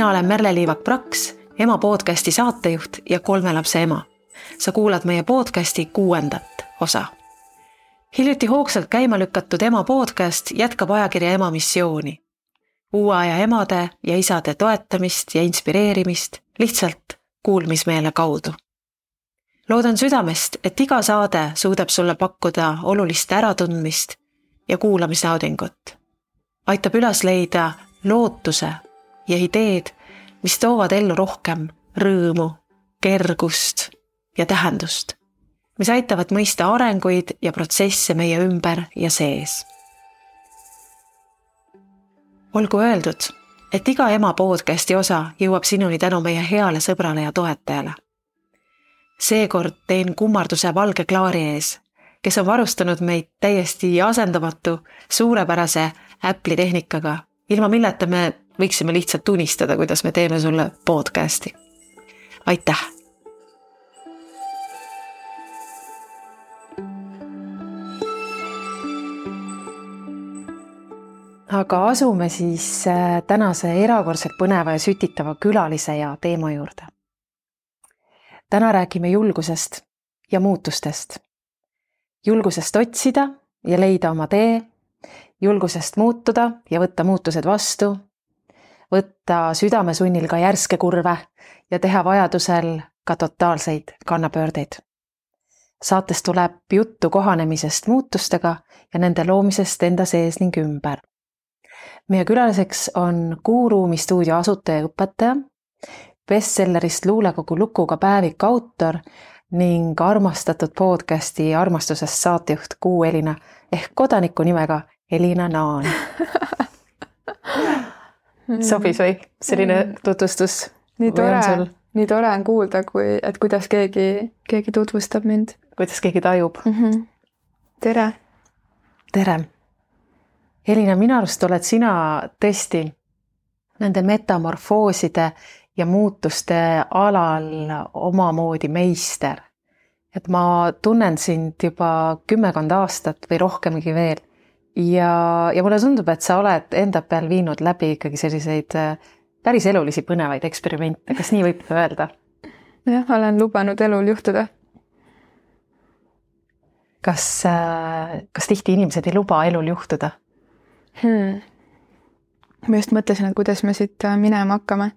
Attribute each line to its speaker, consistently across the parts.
Speaker 1: mina olen Merle Liivak-Praks, ema podcasti saatejuht ja kolme lapse ema. sa kuulad meie podcasti kuuendat osa. hiljuti hoogsalt käima lükatud Ema podcast jätkab ajakirja Ema missiooni. uue aja emade ja isade toetamist ja inspireerimist lihtsalt kuulmismeele kaudu. loodan südamest, et iga saade suudab sulle pakkuda olulist äratundmist ja kuulamisnaudingut. aitab üles leida lootuse ja ideed, mis toovad ellu rohkem rõõmu, kergust ja tähendust, mis aitavad mõista arenguid ja protsesse meie ümber ja sees. olgu öeldud, et iga ema podcasti osa jõuab sinuni tänu meie heale sõbrale ja toetajale. seekord teen kummarduse Valge Klaari ees, kes on varustanud meid täiesti asendamatu, suurepärase Apple'i tehnikaga, ilma milleta me võiksime lihtsalt unistada, kuidas me teeme sulle podcast'i. aitäh. aga asume siis äh, tänase erakordselt põneva ja sütitava külalise ja teema juurde. täna räägime julgusest ja muutustest. julgusest otsida ja leida oma tee, julgusest muutuda ja võtta muutused vastu võtta südamesunnil ka järske kurve ja teha vajadusel ka totaalseid kannapöördeid. saates tuleb juttu kohanemisest muutustega ja nende loomisest enda sees ning ümber. meie külaliseks on Kuuruumi stuudio asutaja ja õpetaja, bestsellerist luulekogu lukuga päeviku autor ning armastatud podcasti Armastusest saatejuht Kuu Elina ehk kodaniku nimega Elina Naan. sobis või selline mm. tutvustus?
Speaker 2: nii tore, nii tore on kuulda, kui, et kuidas keegi, keegi tutvustab mind.
Speaker 1: kuidas keegi tajub mm. -hmm.
Speaker 2: tere.
Speaker 1: tere. Elina, minu arust oled sina tõesti nende metamorfooside ja muutuste alal omamoodi meister. et ma tunnen sind juba kümmekond aastat või rohkemgi veel ja, ja mulle tundub, et sa oled enda peal viinud läbi ikkagi selliseid äh, päris elulisi põnevaid eksperimente, kas nii võib öelda?
Speaker 2: jah, olen lubanud elul juhtuda.
Speaker 1: kas, äh, kas tihti inimesed ei luba elul juhtuda
Speaker 2: hmm.? ma just mõtlesin, et kuidas me siit äh, minema hakkame.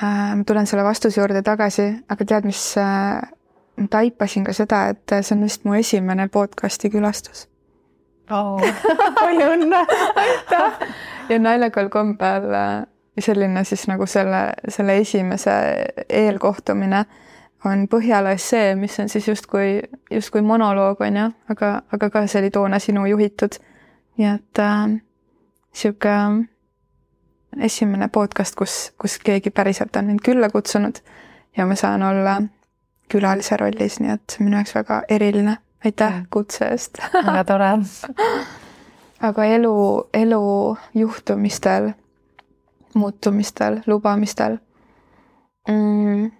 Speaker 2: ma tulen selle vastuse juurde tagasi, aga tead, mis, ma taipasin ka seda, et see on vist mu esimene podcast'i külastus
Speaker 1: oh, palju õnne
Speaker 2: aitäh! ja naljakal kombel äh, selline siis nagu selle, selle esimese eelkohtumine on Põhjala essee, mis on siis justkui, justkui monoloog, on ju, aga, aga ka see oli toona sinu juhitud. nii et äh, sihuke esimene podcast, kus, kus keegi päriselt on mind külla kutsunud ja ma saan olla külalise rollis, nii et minu jaoks väga eriline aitäh kutse eest
Speaker 1: väga tore
Speaker 2: aga elu, elu juhtumistel, muutumistel, lubamistel mm,.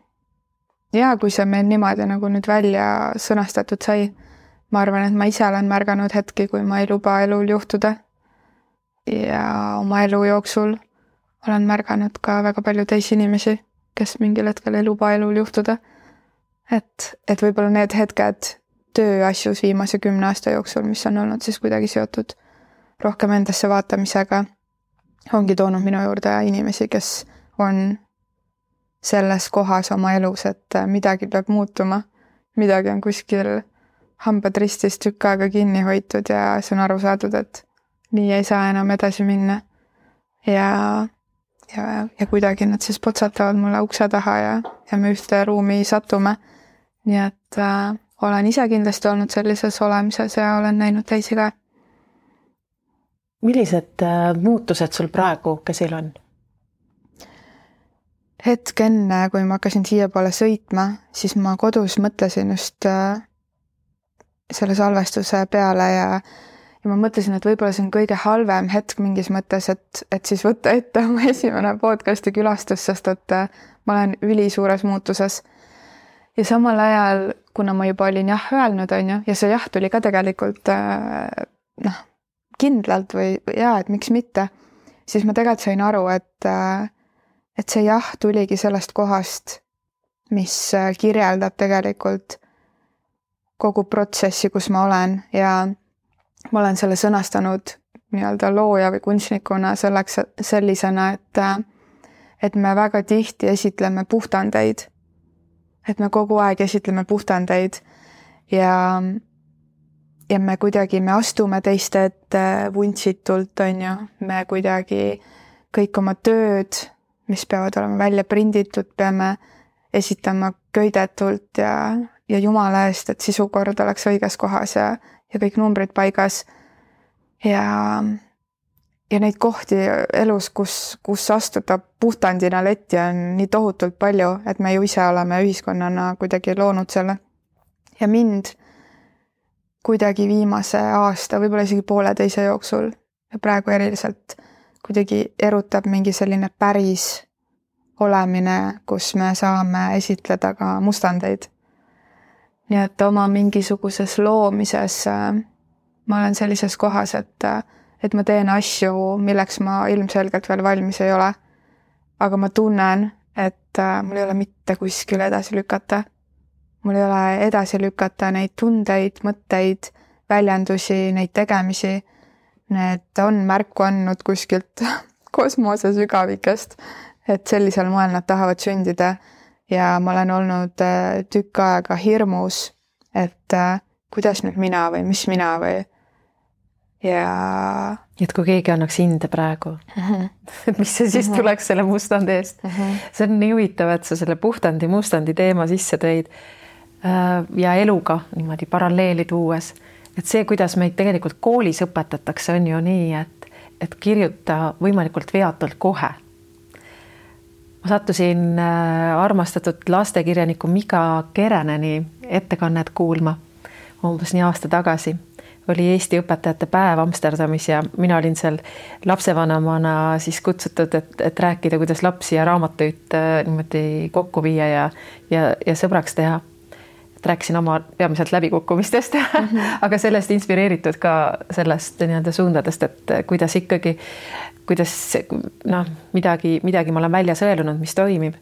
Speaker 2: ja kui see meil niimoodi nagu nüüd välja sõnastatud sai, ma arvan, et ma ise olen märganud hetki, kui ma ei luba elul juhtuda. ja oma elu jooksul olen märganud ka väga palju teisi inimesi, kes mingil hetkel ei luba elul juhtuda. et, et võib-olla need hetked tööasjus viimase kümne aasta jooksul, mis on olnud siis kuidagi seotud rohkem endasse vaatamisega, ongi toonud minu juurde inimesi, kes on selles kohas oma elus, et midagi peab muutuma, midagi on kuskil hambad ristis tükk aega kinni hoitud ja siis on aru saadud, et nii ei saa enam edasi minna. ja, ja, ja kuidagi nad siis potsatavad mulle ukse taha ja, ja me ühte ruumi satume. nii et äh, olen ise kindlasti olnud sellises olemises ja olen näinud teisi ka.
Speaker 1: millised äh, muutused sul praegu käsil on?
Speaker 2: hetk enne, kui ma hakkasin siiapoole sõitma, siis ma kodus mõtlesin just äh, selle salvestuse peale ja ja ma mõtlesin, et võib-olla see on kõige halvem hetk mingis mõttes, et, et siis võtta ette oma esimene podcast'i külastus, sest et äh, ma olen ülisuures muutuses. ja samal ajal kuna ma juba olin jah öelnud, on ju, ja see jah tuli ka tegelikult äh, noh, kindlalt või jaa, et miks mitte, siis ma tegelikult sain aru, et, äh, et see jah tuligi sellest kohast, mis äh, kirjeldab tegelikult kogu protsessi, kus ma olen. Ja ma olen selle sõnastanud nii-öelda looja või kunstnikuna selleks, sellisena, et et me väga tihti esitleme puhtandeid. Et me kogu aeg esitleme puhtandeid ja ja me kuidagi, me astume teiste ette vuntsitult, on ju, me kuidagi kõik oma tööd, mis peavad olema välja prinditud, peame esitama köidetult ja, ja jumala eest, et sisukord oleks õiges kohas ja, ja kõik numbrid paigas. ja, ja neid kohti elus, kus, kus astuda puhtandina letti on nii tohutult palju, et me ju ise oleme ühiskonnana kuidagi loonud selle. ja mind kuidagi viimase aasta, võib-olla isegi pooleteise jooksul ja praegu eriliselt kuidagi erutab mingi selline päris olemine, kus me saame esitleda ka mustandeid. nii et oma mingisuguses loomises äh, ma olen sellises kohas, et, äh, et ma teen asju, milleks ma ilmselgelt veel valmis ei ole. aga ma tunnen, et äh, mul ei ole mitte kuskile edasi lükata mul ei ole edasi lükata neid tundeid, mõtteid, väljendusi, neid tegemisi. Need on märku andnud kuskilt kosmose sügavikest, et sellisel moel nad tahavad sündida. ja ma olen olnud äh, tükk aega hirmus, et äh, kuidas nüüd mina või mis mina või ja.
Speaker 1: et kui keegi annaks hinde praegu mm, -hmm. et mis see siis mm -hmm. tuleks selle mustandi eest mm. -hmm. see on nii huvitav, et sa selle puhtandi, mustandi teema sisse tõid Äh, ja eluga niimoodi paralleeli tuues, et see, kuidas meid tegelikult koolis õpetatakse, on ju nii, et, et kirjuta võimalikult veatult kohe. ma sattusin äh, armastatud lastekirjaniku Mika Kereneni ettekannet kuulma umbes nii aasta tagasi oli Eesti õpetajate päev Amsterdamis ja mina olin seal lapsevanemana siis kutsutud, et, et rääkida, kuidas lapsi ja raamatuid äh, niimoodi kokku viia ja, ja, ja sõbraks teha et rääkisin oma peamiselt läbikukkumistest mm, -hmm. aga sellest inspireeritud ka sellest nii-öelda suundadest, et kuidas ikkagi, kuidas noh, midagi, midagi ma olen välja sõelunud, mis toimib.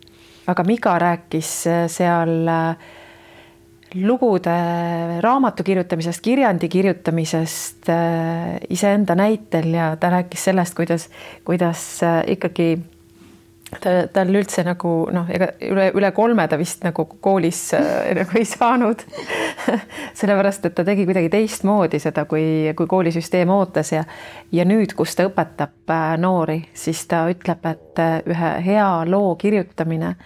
Speaker 1: aga Mika rääkis seal äh, lugude raamatu kirjutamisest, kirjandi kirjutamisest äh, iseenda näitel ja ta rääkis sellest, kuidas, kuidas äh, ikkagi ta, tal üldse nagu noh, ega üle, üle kolme ta vist nagu koolis äh, nagu ei saanud. Sellepärast, et ta tegi kuidagi teistmoodi seda, kui, kui koolisüsteem ootas ja ja nüüd, kus ta õpetab noori, siis ta ütleb, et ühe hea loo kirjutamine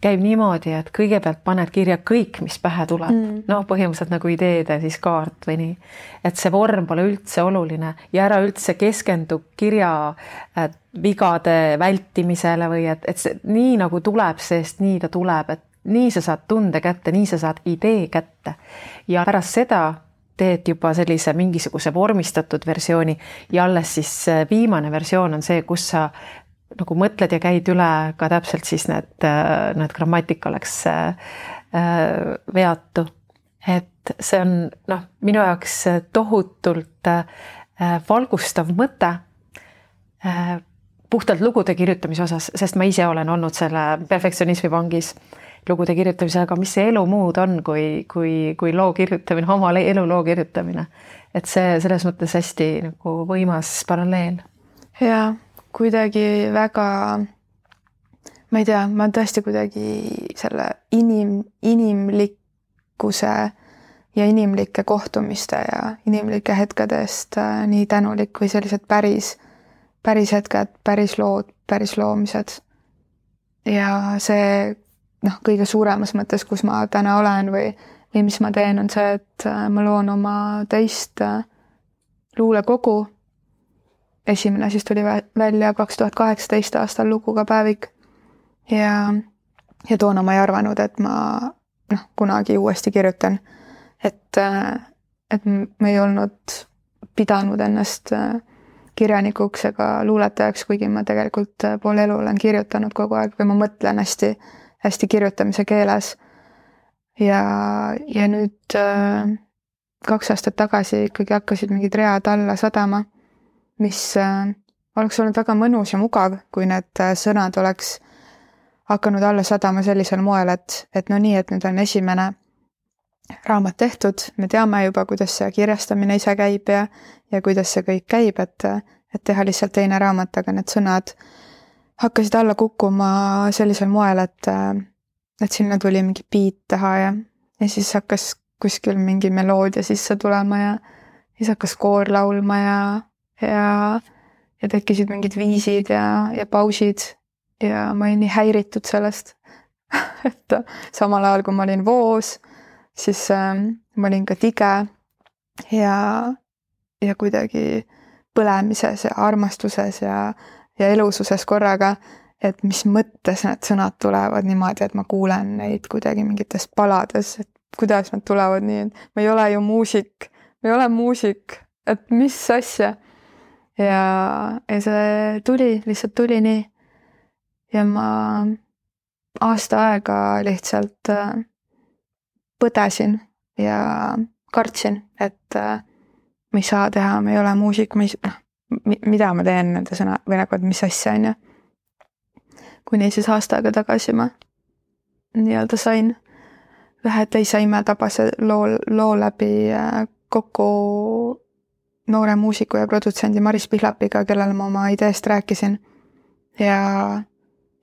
Speaker 1: käib niimoodi, et kõigepealt paned kirja kõik, mis pähe tuleb mm., noh, põhimõtteliselt nagu ideede siis kaart või nii. et see vorm pole üldse oluline ja ära üldse keskendu kirja vigade vältimisele või et, et see nii nagu tuleb seest, nii ta tuleb, et nii sa saad tunde kätte, nii sa saad idee kätte ja pärast seda teed juba sellise mingisuguse vormistatud versiooni ja alles siis viimane versioon on see, kus sa nagu mõtled ja käid üle ka täpselt siis need, need grammatika oleks äh, veatu. et see on noh, minu jaoks tohutult äh, valgustav mõte äh, puhtalt lugude kirjutamise osas, sest ma ise olen olnud selle perfektsionismi vangis lugude kirjutamisel, aga mis see elu muud on, kui, kui, kui loo kirjutamine, oma eluloo kirjutamine. et see selles mõttes hästi nagu võimas paralleel.
Speaker 2: jaa kuidagi väga, ma ei tea, ma tõesti kuidagi selle inim, inimlikkuse ja inimlike kohtumiste ja inimlike hetkede eest äh, nii tänulik või sellised päris, päris hetked, päris lood, päris loomised. ja see noh, kõige suuremas mõttes, kus ma täna olen või, või mis ma teen, on see, et äh, ma loon oma teist äh, luulekogu esimene siis tuli välja kaks tuhat kaheksateist aastal luguga päevik. ja, ja toona ma ei arvanud, et ma noh, kunagi uuesti kirjutan. et, et ma ei olnud pidanud ennast kirjanikuks ega luuletajaks, kuigi ma tegelikult pool elu olen kirjutanud kogu aeg või ma mõtlen hästi, hästi kirjutamise keeles. ja, ja nüüd kaks aastat tagasi ikkagi hakkasid mingid read alla sadama mis äh, oleks olnud väga mõnus ja mugav, kui need äh, sõnad oleks hakanud alla sadama sellisel moel, et, et no nii, et nüüd on esimene raamat tehtud, me teame juba, kuidas see kirjastamine ise käib ja, ja kuidas see kõik käib, et, et teha lihtsalt teine raamat, aga need sõnad hakkasid alla kukkuma sellisel moel, et, et sinna tuli mingi beat taha ja, ja siis hakkas kuskil mingi meloodia sisse tulema ja siis hakkas koor laulma ja, ja, ja tekkisid mingid viisid ja, ja pausid ja ma olin nii häiritud sellest et samal ajal, kui ma olin voos, siis äh, ma olin ka tige ja, ja kuidagi põlemises ja armastuses ja, ja elususes korraga, et mis mõttes need sõnad tulevad niimoodi, et ma kuulen neid kuidagi mingites palades, et kuidas nad tulevad nii, et ma ei ole ju muusik, ma ei ole muusik, et mis asja. Ja, ja see tuli, lihtsalt tuli nii ja ma aasta aega lihtsalt äh, põdesin ja kartsin, et äh, ma ei saa teha, ma ei ole muusik, ma ei, noh, mida ma teen nende sõna või nagu, et mis asja, on ju. kuni siis aasta aega tagasi ma nii-öelda sain ühe teise imetabase loo, loo läbi äh, kokku noore muusiku ja produtsendi Maris Pihlapiga, kellele ma oma ideest rääkisin. ja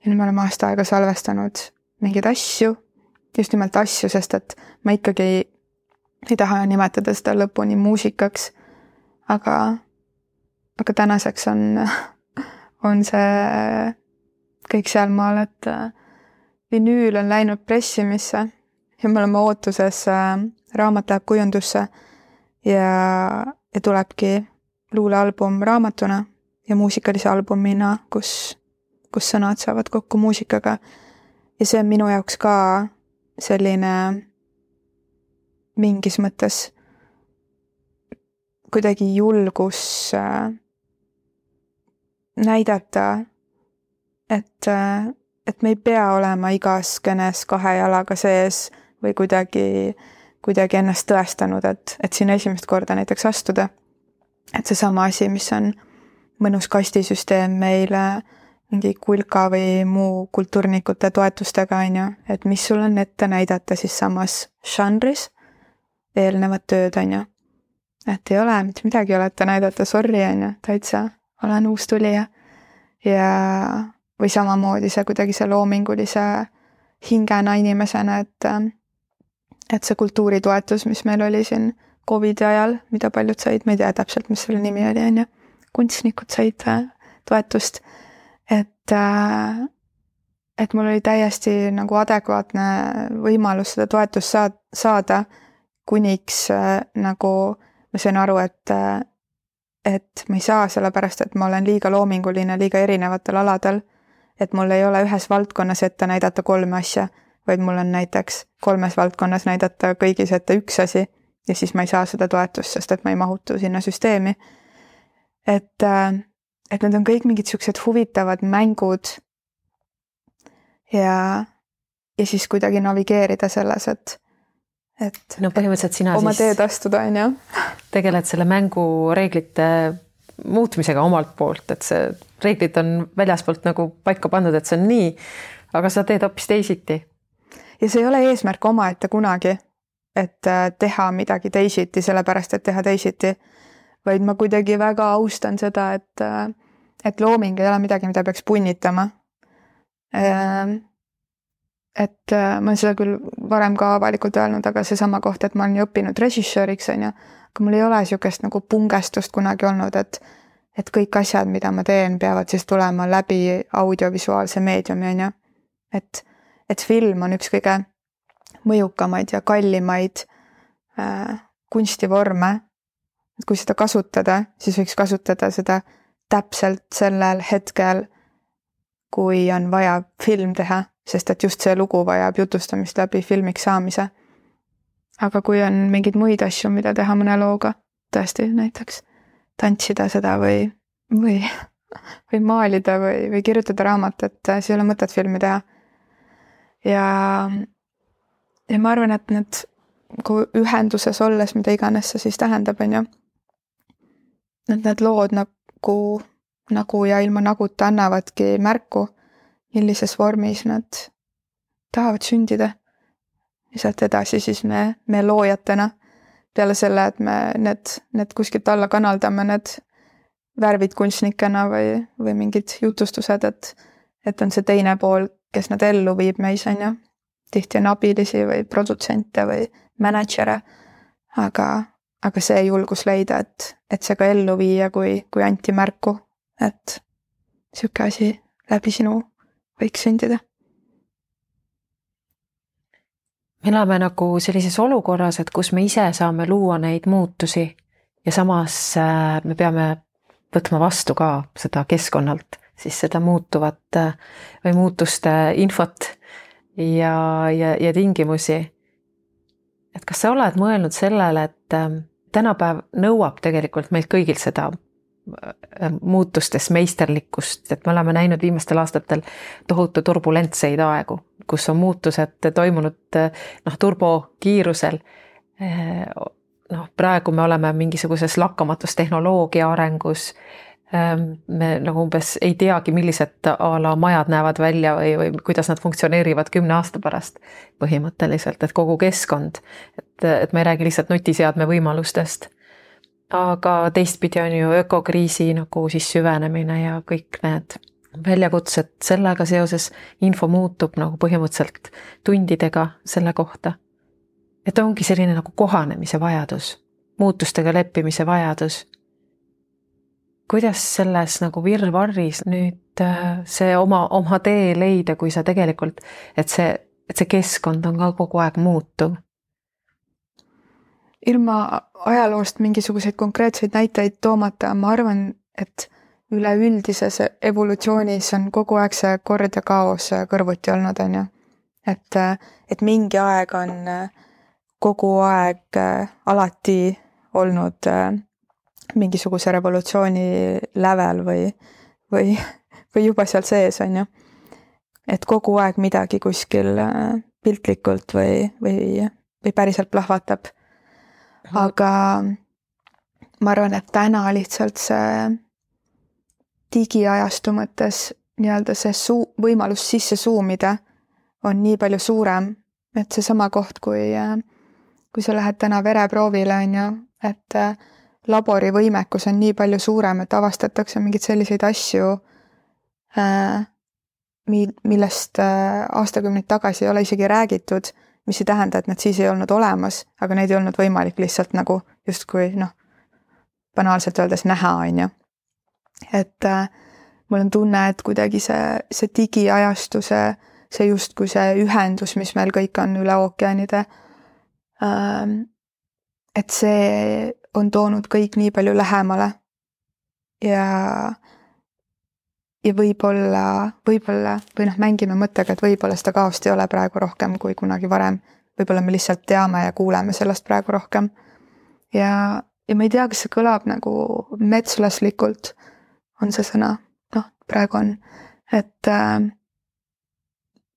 Speaker 2: ja nüüd me oleme aasta aega salvestanud mingeid asju, just nimelt asju, sest et ma ikkagi ei, ei taha nimetada seda lõpuni muusikaks. aga, aga tänaseks on, on see kõik sealmaal, et vinüül on läinud pressimisse ja me oleme ootuses, äh, raamat läheb kujundusse ja, ja tulebki luulealbum raamatuna ja muusikalise albumina, kus kus sõnad saavad kokku muusikaga. ja see on minu jaoks ka selline mingis mõttes kuidagi julgus äh, näidata, et, äh, et me ei pea olema igas kõnes kahe jalaga sees või kuidagi, kuidagi ennast tõestanud, et, et sinna esimest korda näiteks astuda. et seesama asi, mis on mõnus kastisüsteem meile mingi kulka või muu kultuurnikute toetustega, on ju, et mis sul on ette näidata siis samas žanris eelnevat tööd, on ju. et ei ole mitte midagi ole ette näidata, sorry, on ju, täitsa olen uus tulija. ja, või samamoodi see kuidagi see loomingulise hingena inimesena, et et see kultuuritoetus, mis meil oli siin Covidi ajal, mida paljud said, ma ei tea täpselt, mis selle nimi oli, on ju, kunstnikud said äh, toetust et, äh, et mul oli täiesti nagu adekvaatne võimalus seda toetust saad-, saada, kuniks äh, nagu ma sain aru, et, et ma ei saa, sellepärast et ma olen liiga loominguline liiga erinevatel aladel. et mul ei ole ühes valdkonnas ette näidata kolme asja, vaid mul on näiteks kolmes valdkonnas näidata kõigis ette üks asi ja siis ma ei saa seda toetust, sest et ma ei mahutu sinna süsteemi. et äh, et need on kõik mingid siuksed huvitavad mängud. ja, ja siis kuidagi navigeerida selles, et, et.
Speaker 1: no põhimõtteliselt sina
Speaker 2: oma
Speaker 1: siis.
Speaker 2: teed astuda, on ju.
Speaker 1: tegeled selle mängu reeglite muutmisega omalt poolt, et see reeglid on väljaspoolt nagu paika pandud, et see on nii, aga sa teed hoopis teisiti.
Speaker 2: Ja see ei ole eesmärk omaette kunagi, et äh, teha midagi teisiti, sellepärast et teha teisiti vaid ma kuidagi väga austan seda, et, et looming ei ole midagi, mida peaks punnitama. Ehm, et äh, ma olen seda küll varem ka avalikult öelnud, aga seesama koht, et ma olen ju õppinud režissööriks, on ju, aga mul ei ole niisugust nagu pungestust kunagi olnud, et et kõik asjad, mida ma teen, peavad siis tulema läbi audiovisuaalse meediumi, on ju. et, et film on üks kõige mõjukamaid ja kallimaid äh, kunstivorme et kui seda kasutada, siis võiks kasutada seda täpselt sellel hetkel, kui on vaja film teha, sest et just see lugu vajab jutustamist läbi filmiks saamise. aga kui on mingeid muid asju, mida teha mõne looga, tõesti näiteks tantsida seda või, või, või maalida või, või kirjutada raamatut, siis ei ole mõtet filmi teha. Ja, ja ma arvan, et need nagu ühenduses olles, mida iganes see siis tähendab, on ju et need lood nagu, nagu ja ilma naguta annavadki märku millises vormis nad tahavad sündida. ja sealt edasi siis me, me loojatena, peale selle, et me need, need kuskilt alla kanaldame, need värvid kunstnikena või, või mingid jutustused, et, et on see teine pool, kes nad ellu viib meis, on ju. tihti on abilisi või produtsente või mänedžere, aga, aga see julgus leida, et, et see ka ellu viia, kui, kui anti märku, et sihuke asi läbi sinu võiks sündida
Speaker 1: me elame nagu sellises olukorras, et kus me ise saame luua neid muutusi ja samas äh, me peame võtma vastu ka seda keskkonnalt, siis seda muutuvat äh, või muutuste infot ja, ja, ja tingimusi. et kas sa oled mõelnud sellele, et äh, tänapäev nõuab tegelikult meilt kõigilt seda muutustes meisterlikkust, et me oleme näinud viimastel aastatel tohutu turbulentseid aegu, kus on muutused toimunud noh, turbokiirusel. noh, praegu me oleme mingisuguses lakkamatus tehnoloogia arengus. Me nagu umbes ei teagi, millised a la majad näevad välja või, või kuidas nad funktsioneerivad kümne aasta pärast põhimõtteliselt, et kogu keskkond, et, et me ei räägi lihtsalt nutiseadme võimalustest aga teistpidi on ju ökokriisi nagu siis süvenemine ja kõik need väljakutsed sellega seoses, info muutub nagu põhimõtteliselt tundidega selle kohta. et ongi selline nagu kohanemise vajadus, muutustega leppimise vajadus. Kuidas selles nagu virvarris nüüd äh, see oma, oma tee leida, kui sa tegelikult, et see, et see keskkond on ka kogu aeg muutuv
Speaker 2: ilma ajaloost mingisuguseid konkreetseid näiteid toomata, ma arvan, et üleüldises evolutsioonis on kogu aeg see kord ja kaos kõrvuti olnud, on ju. et, et mingi aeg on kogu aeg alati olnud mingisuguse revolutsiooni lävel või, või, või juba seal sees, on ju. et kogu aeg midagi kuskil piltlikult või, või, või päriselt plahvatab. Aga ma arvan, et täna lihtsalt see digiajastu mõttes nii-öelda see suu-, võimalus sisse suumida on nii palju suurem, et seesama koht, kui, kui sa lähed täna vereproovile, on ju, et labori võimekus on nii palju suurem, et avastatakse mingeid selliseid asju äh,, mi-, millest äh, aastakümneid tagasi ei ole isegi räägitud mis ei tähenda, et nad siis ei olnud olemas, aga neid ei olnud võimalik lihtsalt nagu justkui noh, banaalselt öeldes näha, on ju. et äh, mul on tunne, et kuidagi see, see digiajastu, see, see justkui see ühendus, mis meil kõik on üle ookeanide ähm,, et see on toonud kõik nii palju lähemale. ja ja võib-olla, võib-olla või noh, mängime mõttega, et võib-olla seda kaost ei ole praegu rohkem kui kunagi varem. võib-olla me lihtsalt teame ja kuuleme sellest praegu rohkem. ja, ja ma ei tea, kas see kõlab nagu metslaslikult, on see sõna, noh, praegu on, et äh,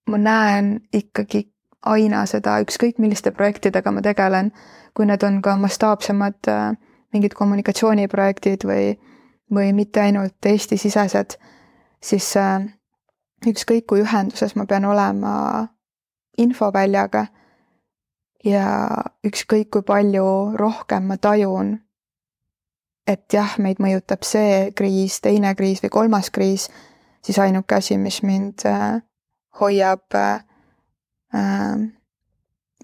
Speaker 2: ma näen ikkagi aina seda, ükskõik milliste projektidega ma tegelen, kui need on ka mastaapsemad äh, mingid kommunikatsiooniprojektid või, või mitte ainult Eesti-sisesed siis äh, ükskõik kui ühenduses ma pean olema infoväljaga ja ükskõik kui palju rohkem ma tajun, et jah, meid mõjutab see kriis, teine kriis või kolmas kriis, siis ainuke asi, mis mind äh, hoiab äh,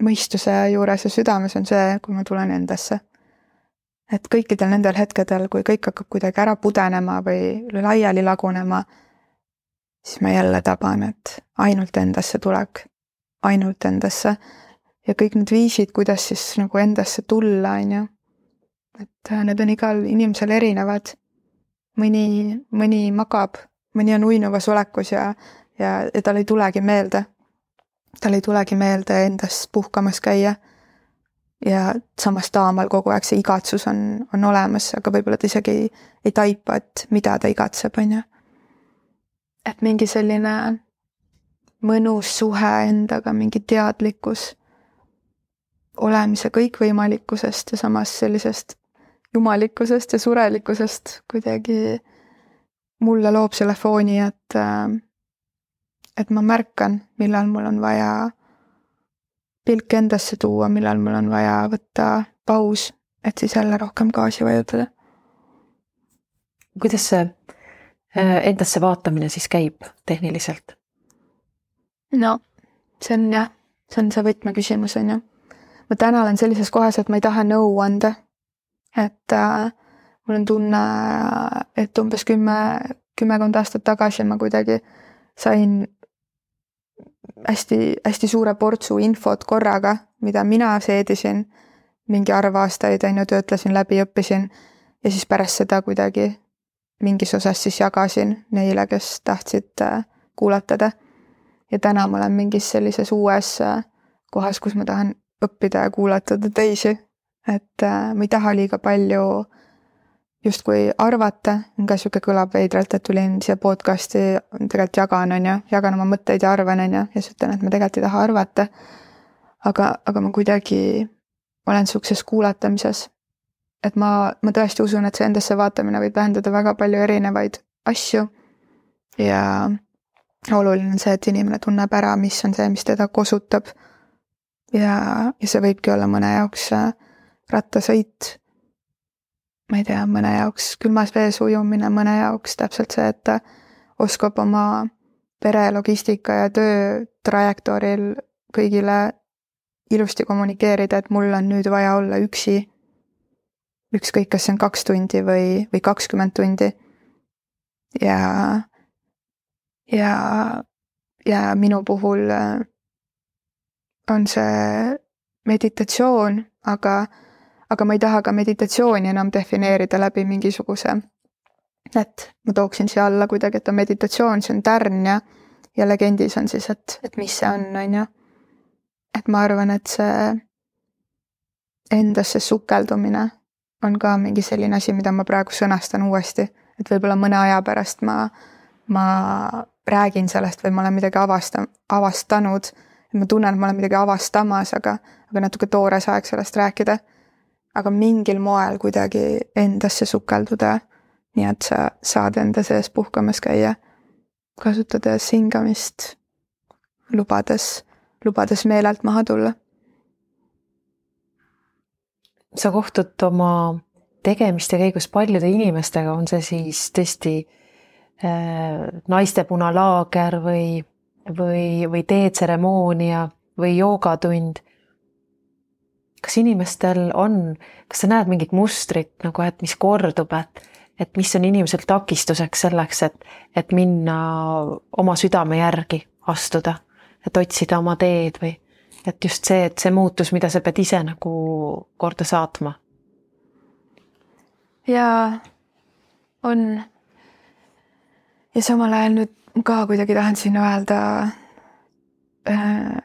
Speaker 2: mõistuse juures ja südames, on see, kui ma tulen endasse. et kõikidel nendel hetkedel, kui kõik hakkab kuidagi ära pudenema või laiali lagunema siis ma jälle taban, et ainult endasse tulek, ainult endasse. ja kõik need viisid, kuidas siis nagu endasse tulla, on ju. et äh, need on igal inimesel erinevad. mõni, mõni magab, mõni on uinuvas olekus ja, ja, ja tal ei tulegi meelde. Tal ei tulegi meelde endas puhkamas käia. ja samas taamal kogu aeg see igatsus on, on olemas, aga võib-olla ta isegi ei, ei taipa, et mida ta igatseb, on ju et mingi selline mõnus suhe endaga, mingi teadlikkus olemise kõikvõimalikkusest ja samas sellisest jumalikkusest ja surelikkusest kuidagi mulle loob selle fooni, et, et ma märkan, millal mul on vaja pilk endasse tuua, millal mul on vaja võtta paus, et siis jälle rohkem gaasi vajutada.
Speaker 1: kuidas see äh, endasse vaatamine siis käib tehniliselt?
Speaker 2: no see on jah, see on see võtmeküsimus, on ju. ma täna olen sellises kohas, et ma ei taha nõu anda. et äh, mul on tunne, et umbes kümme, kümmekond aastat tagasi ma kuidagi sain hästi-hästi suure portsu infot korraga, mida mina seedisin mingi arv aastaid, on ju, töötlesin läbi, õppisin ja siis pärast seda kuidagi mingis osas siis jagasin neile, kes tahtsid äh, kuulatada. ja täna ma olen mingis sellises uues äh, kohas, kus ma tahan õppida ja kuulatada teisi. et äh, ma ei taha liiga palju justkui arvata, ka sihuke kõlab veidralt, et tulin siia podcast'i, tegelikult jagan, on ju, jagan oma mõtteid ja arvan, on ju, ja siis ütlen, et ma tegelikult ei taha arvata. aga, aga ma kuidagi olen sihukeses kuulatamises. et ma, ma tõesti usun, et see endasse vaatamine võib tähendada väga palju erinevaid asju. ja oluline on see, et inimene tunneb ära, mis on see, mis teda kosutab. ja, ja see võibki olla mõne jaoks äh, rattasõit ma ei tea, mõne jaoks külmas vees ujumine, mõne jaoks täpselt see, et ta oskab oma pere logistika ja töö trajektooril kõigile ilusti kommunikeerida, et mul on nüüd vaja olla üksi. ükskõik, kas see on kaks tundi või, või kakskümmend tundi. ja, ja, ja minu puhul äh, on see meditatsioon, aga aga ma ei taha ka meditatsiooni enam defineerida läbi mingisuguse, et ma tooksin siia alla kuidagi, et on meditatsioon, see on tärn ja, ja legendis on siis, et, et mis see on, on ju. et ma arvan, et see endasse sukeldumine on ka mingi selline asi, mida ma praegu sõnastan uuesti, et võib-olla mõne aja pärast ma, ma räägin sellest või ma olen midagi avasta-, avastanud, ma tunnen, et ma olen midagi avastamas, aga, aga natuke toores aeg sellest rääkida aga mingil moel kuidagi endasse sukelduda, nii et sa saad enda sees puhkamas käia, kasutades hingamist, lubades, lubades meelelt maha tulla.
Speaker 1: sa kohtud oma tegemiste käigus paljude inimestega, on see siis tõesti äh, naiste punalaager või, või, või teetseremoonia või joogatund kas inimestel on, kas sa näed mingit mustrit nagu, et mis kordub, et, et mis on inimesel takistuseks selleks, et, et minna oma südame järgi astuda, et otsida oma teed või et just see, et see muutus, mida sa pead ise nagu korda saatma.
Speaker 2: jaa, on. ja samal ajal nüüd ka kuidagi tahan siin öelda äh,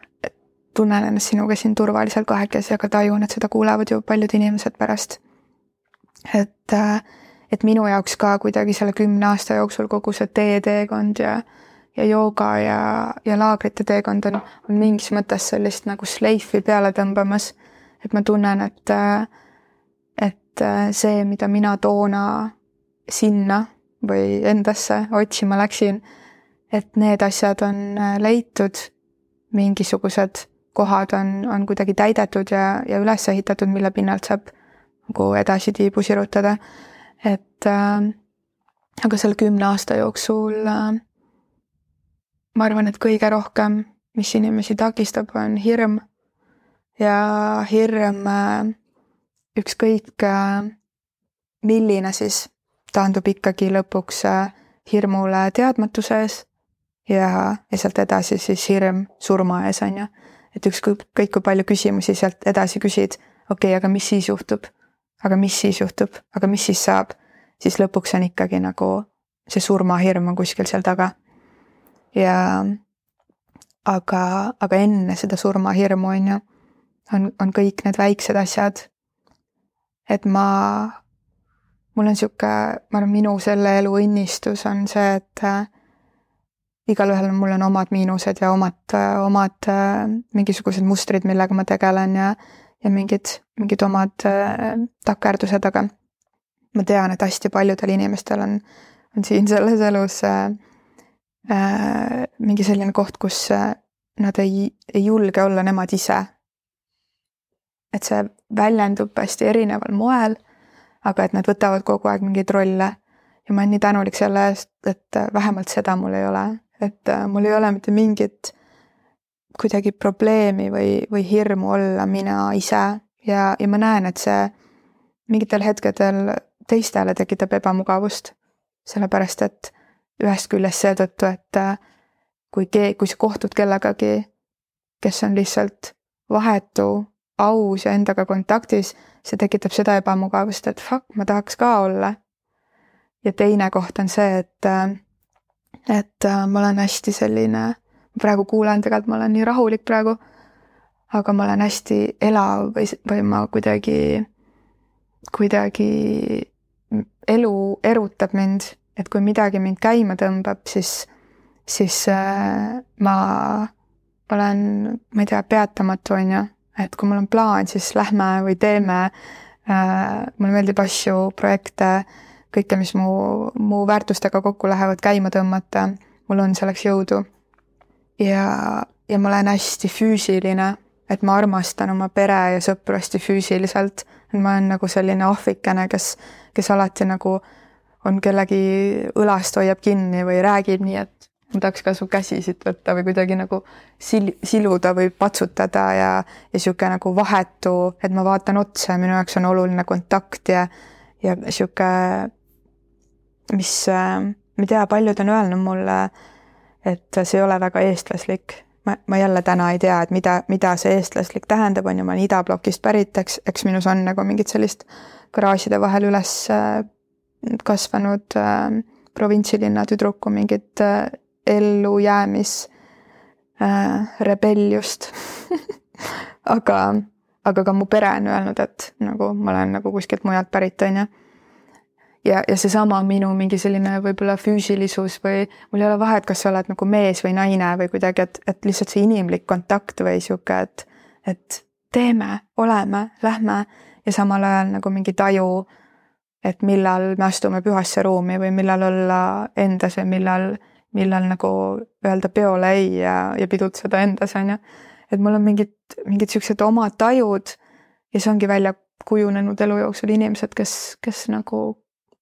Speaker 2: tunnen ennast sinuga siin turvaliselt kahekesi, aga tajun, et seda kuulevad ju paljud inimesed pärast. et, äh, et minu jaoks ka kuidagi selle kümne aasta jooksul kogu see teeteekond ja ja jooga ja, ja laagrite teekond on, on mingis mõttes sellist nagu sleifi peale tõmbamas. et ma tunnen, et, äh, et äh, see, mida mina toona sinna või endasse otsima läksin, et need asjad on leitud, mingisugused kohad on, on kuidagi täidetud ja, ja üles ehitatud, mille pinnalt saab nagu edasi tiibu sirutada. et äh, aga selle kümne aasta jooksul äh, ma arvan, et kõige rohkem, mis inimesi takistab, on hirm. ja hirm äh, ükskõik äh, milline siis taandub ikkagi lõpuks äh, hirmule teadmatuse ees ja, ja sealt edasi siis hirm surma ees, on ju et ükskõik kui palju küsimusi sealt edasi küsid, okei okay,, aga mis siis juhtub? aga mis siis juhtub, aga mis siis saab? siis lõpuks on ikkagi nagu see surmahirm on kuskil seal taga. ja aga, aga enne seda surmahirmu on ju, on, on kõik need väiksed asjad. et ma, mul on sihuke, ma arvan, minu selle elu õnnistus on see, et igalühel mul on omad miinused ja omad, omad äh, mingisugused mustrid, millega ma tegelen ja, ja mingid, mingid omad äh, takerdused, aga ma tean, et hästi paljudel inimestel on, on siin selles elus äh, äh, mingi selline koht, kus äh, nad ei, ei julge olla nemad ise. et see väljendub hästi erineval moel, aga et nad võtavad kogu aeg mingeid rolle ja ma olen nii tänulik selle eest, et äh, vähemalt seda mul ei ole, et äh, mul ei ole mitte mingit kuidagi probleemi või, või hirmu olla mina ise ja, ja ma näen, et see mingitel hetkedel teistele tekitab ebamugavust. sellepärast et ühest küljest seetõttu, et äh, kui keegi, kui sa kohtud kellegagi, kes on lihtsalt vahetu, aus ja endaga kontaktis, see tekitab seda ebamugavust, et fuck, ma tahaks ka olla. ja teine koht on see, et, äh, et äh, ma olen hästi selline, praegu kuulen, tegelikult ma olen nii rahulik praegu, aga ma olen hästi elav või, või ma kuidagi, kuidagi elu erutab mind, et kui midagi mind käima tõmbab, siis, siis äh, ma olen, ma ei tea, peatamatu, on ju, et kui mul on plaan, siis lähme või teeme äh,. mulle meeldib asju, projekte, kõike, mis mu, mu väärtustega kokku lähevad, käima tõmmata. mul on selleks jõudu. ja, ja ma olen hästi füüsiline, et ma armastan oma pere ja sõpru hästi füüsiliselt. ma olen nagu selline ahvikene, kes kes alati nagu on kellegi õlast hoiab kinni või räägib nii, et ma tahaks ka su käsi siit võtta või kuidagi nagu sil-, siluda või patsutada ja, ja niisugune nagu vahetu, et ma vaatan otsa ja minu jaoks on oluline kontakt ja, ja niisugune, mis, ma ei tea, paljud on öelnud mulle, et see ei ole väga eestlaslik. ma, ma jälle täna ei tea, et mida, mida see eestlaslik tähendab, on ju, ma olen idablokist pärit, eks, eks minus on nagu mingit sellist garaažide vahel üles äh, kasvanud äh, provintsilinna tüdruku mingit äh, ellujäämis äh, rebelliust aga, aga ka mu pere on öelnud, et nagu ma olen nagu kuskilt mujalt pärit, on ju. Ja, ja seesama minu mingi selline võib-olla füüsilisus või mul ei ole vahet, kas sa oled nagu mees või naine või kuidagi, et, et lihtsalt see inimlik kontakt või sihuke, et, et teeme, oleme, lähme ja samal ajal nagu mingi taju, et millal me astume pühasse ruumi või millal olla endas ja millal, millal nagu öelda peole ei ja, ja pidutseda endas, on ju. et mul on mingid, mingid siuksed omad tajud ja see ongi välja kujunenud elu jooksul inimesed, kes, kes nagu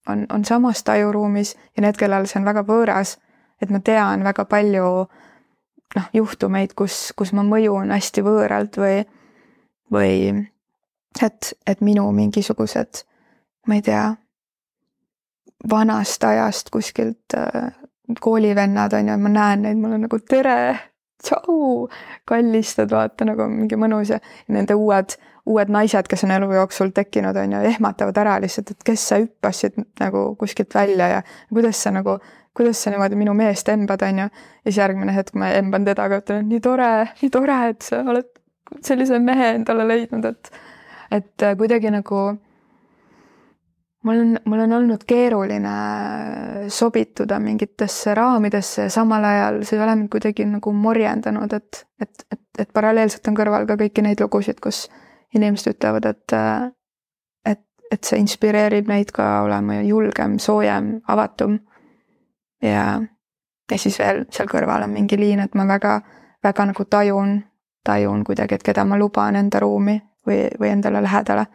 Speaker 2: on, on samas tajuruumis ja need, kellel see on väga võõras, et ma tean väga palju noh, juhtumeid, kus, kus ma mõjun hästi võõralt või, või et, et minu mingisugused, ma ei tea, vanast ajast kuskilt äh, koolivennad on ju, ma näen neid, mul on nagu tere, tšau, kallistad, vaata nagu mingi mõnus ja nende uued, uued naised, kes on elu jooksul tekkinud, on ju, ehmatavad ära lihtsalt, et kes sa hüppasid nagu kuskilt välja ja kuidas sa nagu, kuidas sa niimoodi minu meest embad, on ju. ja siis järgmine hetk ma emban teda ka, ütlen, et nii tore, nii tore, et sa oled sellise mehe endale leidnud, et et kuidagi nagu mul on, mul on olnud keeruline sobituda mingitesse raamidesse ja samal ajal see ei ole mind kuidagi nagu morjendanud, et, et, et, et paralleelselt on kõrval ka kõiki neid lugusid, kus inimesed ütlevad, et, äh, et, et see inspireerib neid ka olema julgem, soojem, avatum. ja, ja siis veel seal kõrval on mingi liin, et ma väga, väga nagu tajun, tajun kuidagi, et keda ma luban enda ruumi või, või endale lähedale.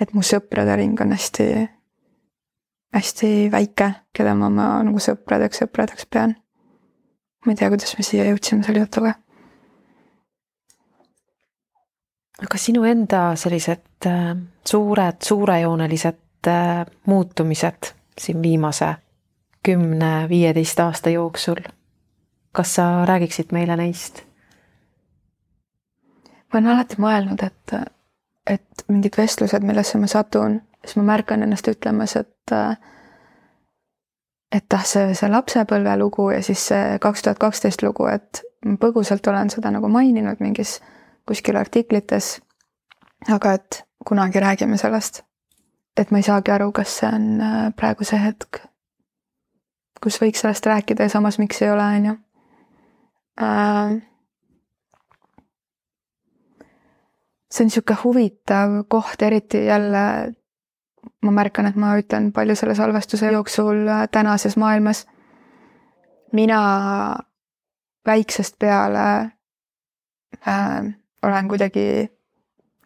Speaker 2: et mu sõprade ring on hästi, hästi väike, keda ma oma nagu sõpradeks, sõpradeks pean. ma ei tea, kuidas me siia jõudsime selle jutuga.
Speaker 1: aga sinu enda sellised äh, suured, suurejoonelised äh, muutumised siin viimase kümne-viieteist aasta jooksul, kas sa räägiksid meile neist?
Speaker 2: ma olen alati mõelnud, et et mingid vestlused, millesse ma satun, siis ma märkan ennast ütlemas, et et ah, see, see lapsepõlve lugu ja siis see kaks tuhat kaksteist lugu, et põgusalt olen seda nagu maininud mingis kuskil artiklites. aga et kunagi räägime sellest. et ma ei saagi aru, kas see on äh, praegu see hetk, kus võiks sellest rääkida ja samas miks ei ole, on ju äh, see on niisugune huvitav koht, eriti jälle ma märkan, et ma ütlen palju selle salvestuse jooksul äh, tänases maailmas. mina väiksest peale äh, olen kuidagi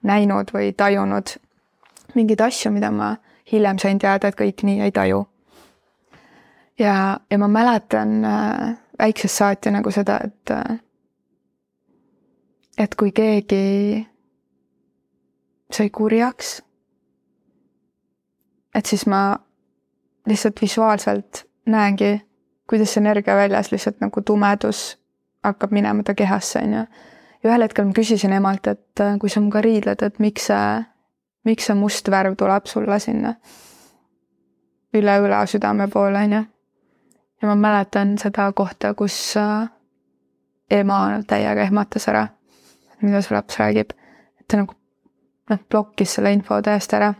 Speaker 2: näinud või tajunud mingeid asju, mida ma hiljem sain teada, et kõik nii ei taju. ja, ja ma mäletan äh, väiksest saati nagu seda, et äh, et kui keegi sai kurjaks, et siis ma lihtsalt visuaalselt näengi, kuidas energia väljas lihtsalt nagu tumedus hakkab minema ta kehasse, on ju. ja ühel hetkel ma küsisin emalt, et äh, kui sa minuga riidled, et miks see, miks see must värv tuleb sulle sinna üle õla südame poole, on ju. ja ma mäletan seda kohta, kus äh, ema täiega ehmatas ära, mida su laps räägib. et ta nagu noh, blokkis selle info täiesti ära.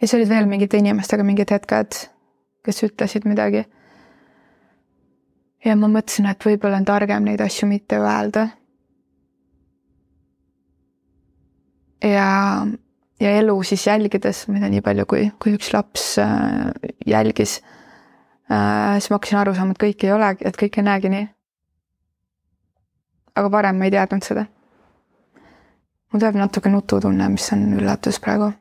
Speaker 2: Ja siis olid veel mingite inimestega mingid hetked, kes ütlesid midagi ja ma mõtlesin, et võib-olla on targem neid asju mitte öelda. ja, ja elu siis jälgides, ma ei tea, nii palju kui, kui üks laps äh, jälgis äh,, siis ma hakkasin aru saama, et kõik ei olegi, et kõik ei näegi nii. aga varem ma ei teadnud seda. mul tuleb natuke nututunne, mis on üllatus praegu.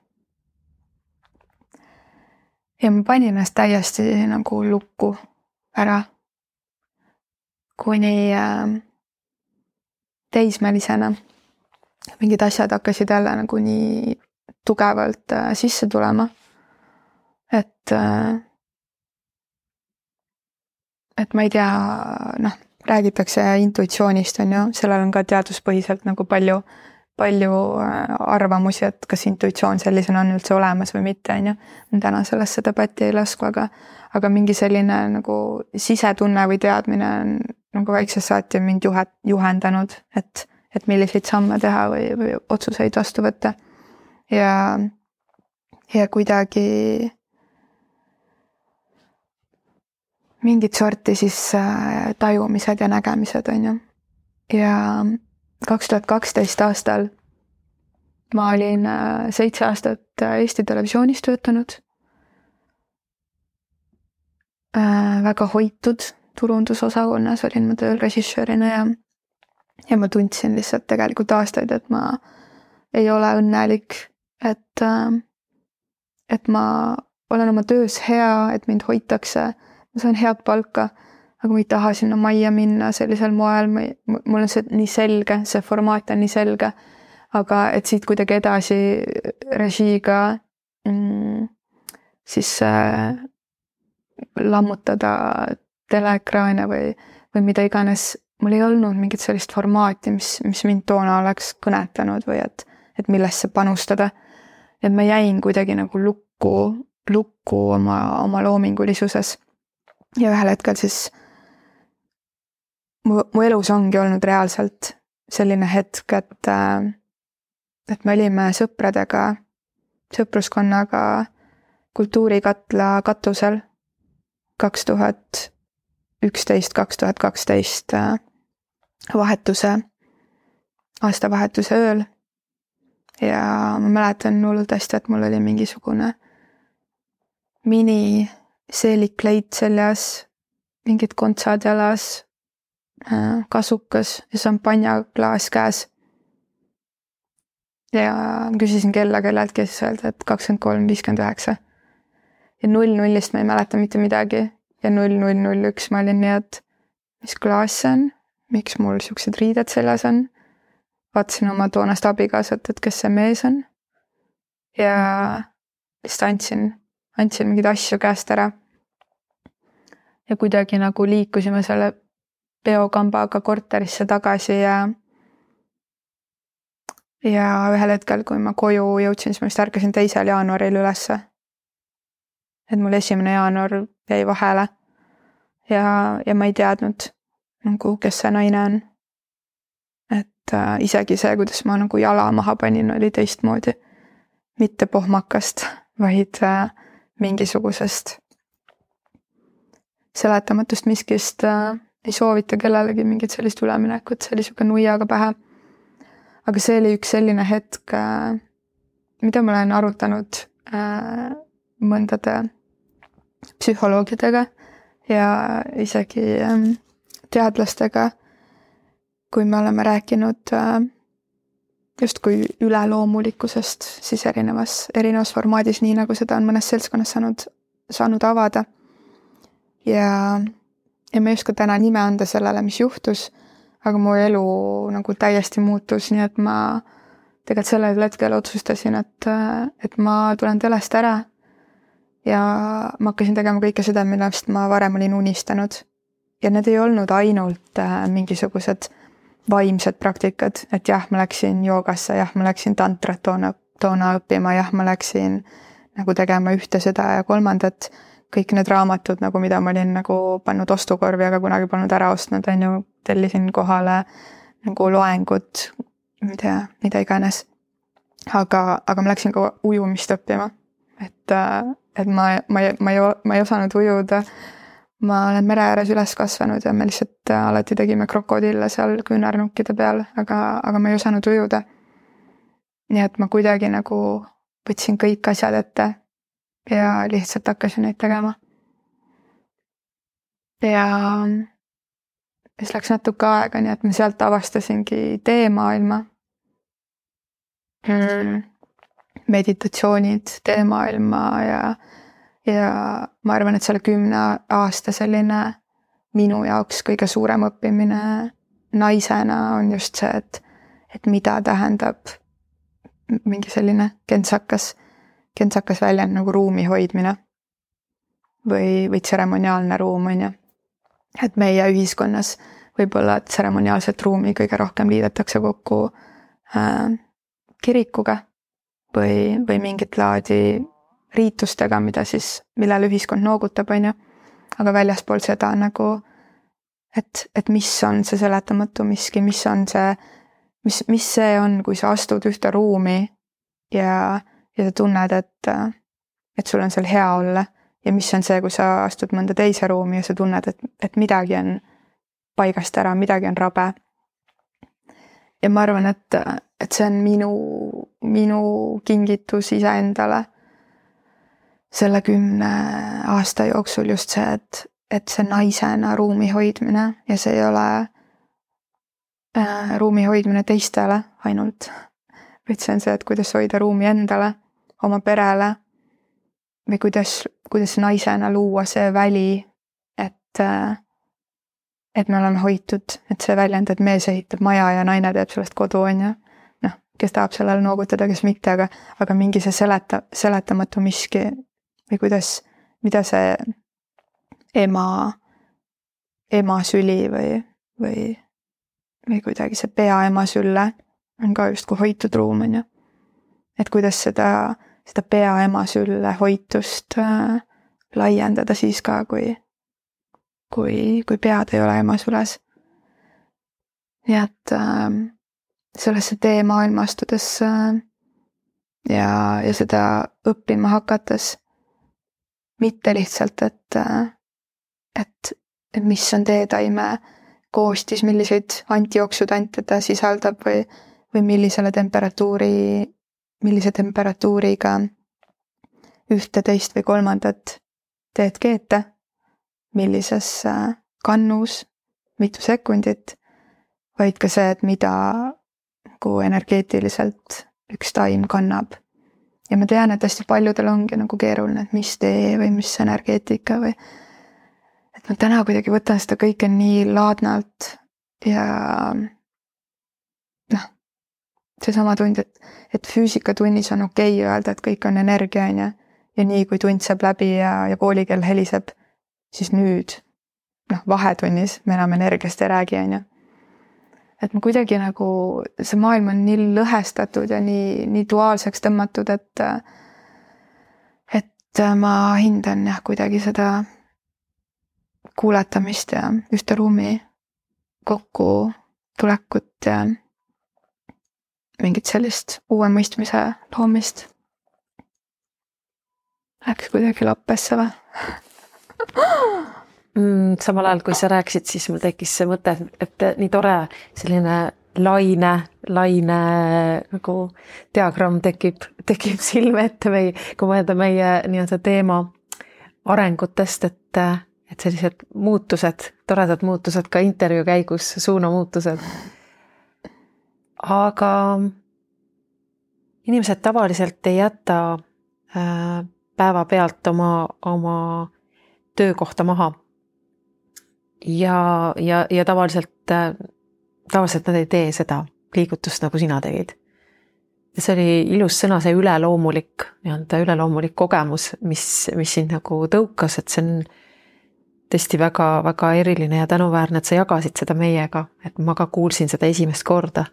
Speaker 2: Ja ma panin ennast täiesti nagu lukku ära kuni äh, teismelisena mingid asjad hakkasid jälle nagu nii tugevalt äh, sisse tulema. et äh,, et ma ei tea, noh, räägitakse intuitsioonist, on ju, sellel on ka teaduspõhiselt nagu palju, palju äh, arvamusi, et kas intuitsioon sellisena on üldse olemas või mitte, on ju. täna sellesse debatti ei lasku, aga, aga mingi selline nagu sisetunne või teadmine on nagu väiksest saati mind juhet-, juhendanud, et, et milliseid samme teha või, või otsuseid vastu võtta. ja, ja kuidagi mingit sorti siis äh, tajumised ja nägemised, on ju. ja kaks tuhat kaksteist aastal ma olin äh, seitse aastat äh, Eesti Televisioonis töötanud. väga hoitud turundusosakonnas olin ma tööl režissöörina ja ja ma tundsin lihtsalt tegelikult aastaid, et ma ei ole õnnelik, et äh, et ma olen oma töös hea, et mind hoitakse, ma saan head palka, aga ma ei taha sinna majja minna sellisel moel, mul on see nii selge, see formaat on nii selge. aga et siit kuidagi edasi režiiga mm, siis äh, lammutada teleekraane või, või mida iganes. mul ei olnud mingit sellist formaati, mis, mis mind toona oleks kõnetanud või et, et millesse panustada. et ma jäin kuidagi nagu lukku, lukku oma, oma loomingulisuses. ja ühel hetkel siis mu, mu elus ongi olnud reaalselt selline hetk, et, et me olime sõpradega, sõpruskonnaga kultuurikatla katusel kaks tuhat üksteist, kaks tuhat kaksteist äh, vahetuse, aastavahetuse ööl. ja ma mäletan hullult hästi, et mul oli mingisugune mini seelikkleit seljas, mingid kontsad jalas, äh, kasukas ja šampanjaklaas käes. ja küsisin kella kelleltki, siis öeldi, et kakskümmend kolm, viiskümmend üheksa. ja null nullist ma ei mäleta mitte midagi ja null, null, null, üks ma olin nii, et mis klaas see on, miks mul siuksed riided seljas on. vaatasin oma toonast abikaasat, et kes see mees on. ja lihtsalt andsin, andsin mingeid asju käest ära. ja kuidagi nagu liikusime selle peokambaga korterisse tagasi ja ja ühel hetkel, kui ma koju jõudsin, siis ma vist ärkasin teisel jaanuaril ülesse. et mul esimene jaanuar jäi vahele. ja, ja ma ei teadnud nagu, kes see naine on. et äh, isegi see, kuidas ma nagu jala maha panin, oli teistmoodi. mitte pohmakast, vaid äh, mingisugusest seletamatust miskist äh, ei soovita kellelegi mingit sellist üleminekut, see oli sihuke nuiaga pähe. aga see oli üks selline hetk äh,, mida ma olen arutanud äh, mõndade psühholoogidega ja isegi ähm, teadlastega, kui me oleme rääkinud äh, justkui üleloomulikkusest siis erinevas, erinevas formaadis, nii nagu seda on mõnes seltskonnas saanud, saanud avada. ja, ja ma ei oska täna nime anda sellele, mis juhtus, aga mu elu nagu täiesti muutus, nii et ma tegelikult sellel hetkel otsustasin, et, et ma tulen telest ära ja ma hakkasin tegema kõike seda, millest ma varem olin unistanud. ja need ei olnud ainult äh, mingisugused vaimsed praktikad, et jah, ma läksin joogasse, jah, ma läksin tantrat toona, toona õppima, jah, ma läksin nagu tegema ühte, seda ja kolmandat. Kõik need raamatud nagu, mida ma olin nagu pannud ostukorvi, aga kunagi polnud ära ostnud, on ju, tellisin kohale nagu loengud, ma ei tea, mida iganes. aga, aga ma läksin ka ujumist õppima. et, et ma, ma, ma ei, ma ei osanud ujuda ma olen mere ääres üles kasvanud ja me lihtsalt äh, alati tegime krokodille seal küünarnukkide peal, aga, aga ma ei osanud ujuda. nii et ma kuidagi nagu võtsin kõik asjad ette ja lihtsalt hakkasin neid tegema. ja siis läks natuke aega, nii et ma sealt avastasingi teemaailma mm.. meditatsioonid, teemaailma ja ja ma arvan, et selle kümne aasta selline minu jaoks kõige suurem õppimine naisena on just see, et, et mida tähendab mingi selline kentsakas, kentsakas väljend nagu ruumi hoidmine. või, või tseremoniaalne ruum, on ju. et meie ühiskonnas võib-olla tseremoniaalset ruumi kõige rohkem liidetakse kokku äh, kirikuga või, või mingit laadi riitustega, mida siis, millele ühiskond noogutab, on ju. aga väljaspool seda nagu, et, et mis on see seletamatu miski, mis on see, mis, mis see on, kui sa astud ühte ruumi ja, ja sa tunned, et, et sul on seal hea olla ja mis on see, kui sa astud mõnda teise ruumi ja sa tunned, et, et midagi on paigast ära, midagi on rabe. ja ma arvan, et, et see on minu, minu kingitus iseendale selle kümne aasta jooksul just see, et, et see naisena ruumi hoidmine ja see ei ole äh, ruumi hoidmine teistele ainult, vaid see on see, et kuidas hoida ruumi endale, oma perele või kuidas, kuidas naisena luua see väli, et et me oleme hoitud, et see väljend, et mees ehitab maja ja naine teeb sellest kodu, on ju. noh, kes tahab sellele noogutada, kes mitte, aga, aga mingi see seleta, seletamatu miski või kuidas, mida see ema, ema süli või, või, või kuidagi see pea ema sülle on ka justkui hoitud ruum, on ju. et kuidas seda, seda pea ema sülle hoitust äh, laiendada siis ka, kui, kui, kui pead ei ole ema süles. nii et äh, sellesse teemaailma astudes äh, ja, ja seda õppima hakates mitte lihtsalt, et, et, et mis on teetaime koostis, milliseid antijooksutante ta sisaldab või, või millisele temperatuuri, millise temperatuuriga ühte, teist või kolmandat teed keeta, millises kannus, mitu sekundit, vaid ka see, et mida nagu energeetiliselt üks taim kannab ja ma tean, et hästi paljudel ongi nagu keeruline, et mis tee või mis energeetika või. et ma täna kuidagi võtan seda kõike nii laadnalt ja seesama tund, et, et füüsikatunnis on okei okay öelda, et kõik on energia, on ju. ja nii, kui tund saab läbi ja, ja koolikell heliseb, siis nüüd noh, vahetunnis me enam energiast ei räägi, on ju et ma kuidagi nagu, see maailm on nii lõhestatud ja nii, nii duaalseks tõmmatud, et et ma hindan jah, kuidagi seda kuuletamist ja ühte ruumi kokkutulekut ja mingit sellist uue mõistmise loomist. Läks kuidagi lappesse või
Speaker 1: mm,. samal ajal, kui sa rääkisid, siis mul tekkis see mõte, et nii tore selline laine, laine nagu diagramm tekib, tekib silme ette või kui mõelda meie nii-öelda teema arengutest, et, et sellised muutused, toredad muutused ka intervjuu käigus, suunamuutused. Aga inimesed tavaliselt ei jäta äh, päevapealt oma, oma töökohta maha. ja, ja, ja tavaliselt, äh, tavaliselt nad ei tee seda liigutust, nagu sina tegid. ja see oli ilus sõna, see üleloomulik, nii-öelda üleloomulik kogemus, mis, mis sind nagu tõukas, et see on tõesti väga-väga eriline ja tänuväärne, et sa jagasid seda meiega, et ma ka kuulsin seda esimest korda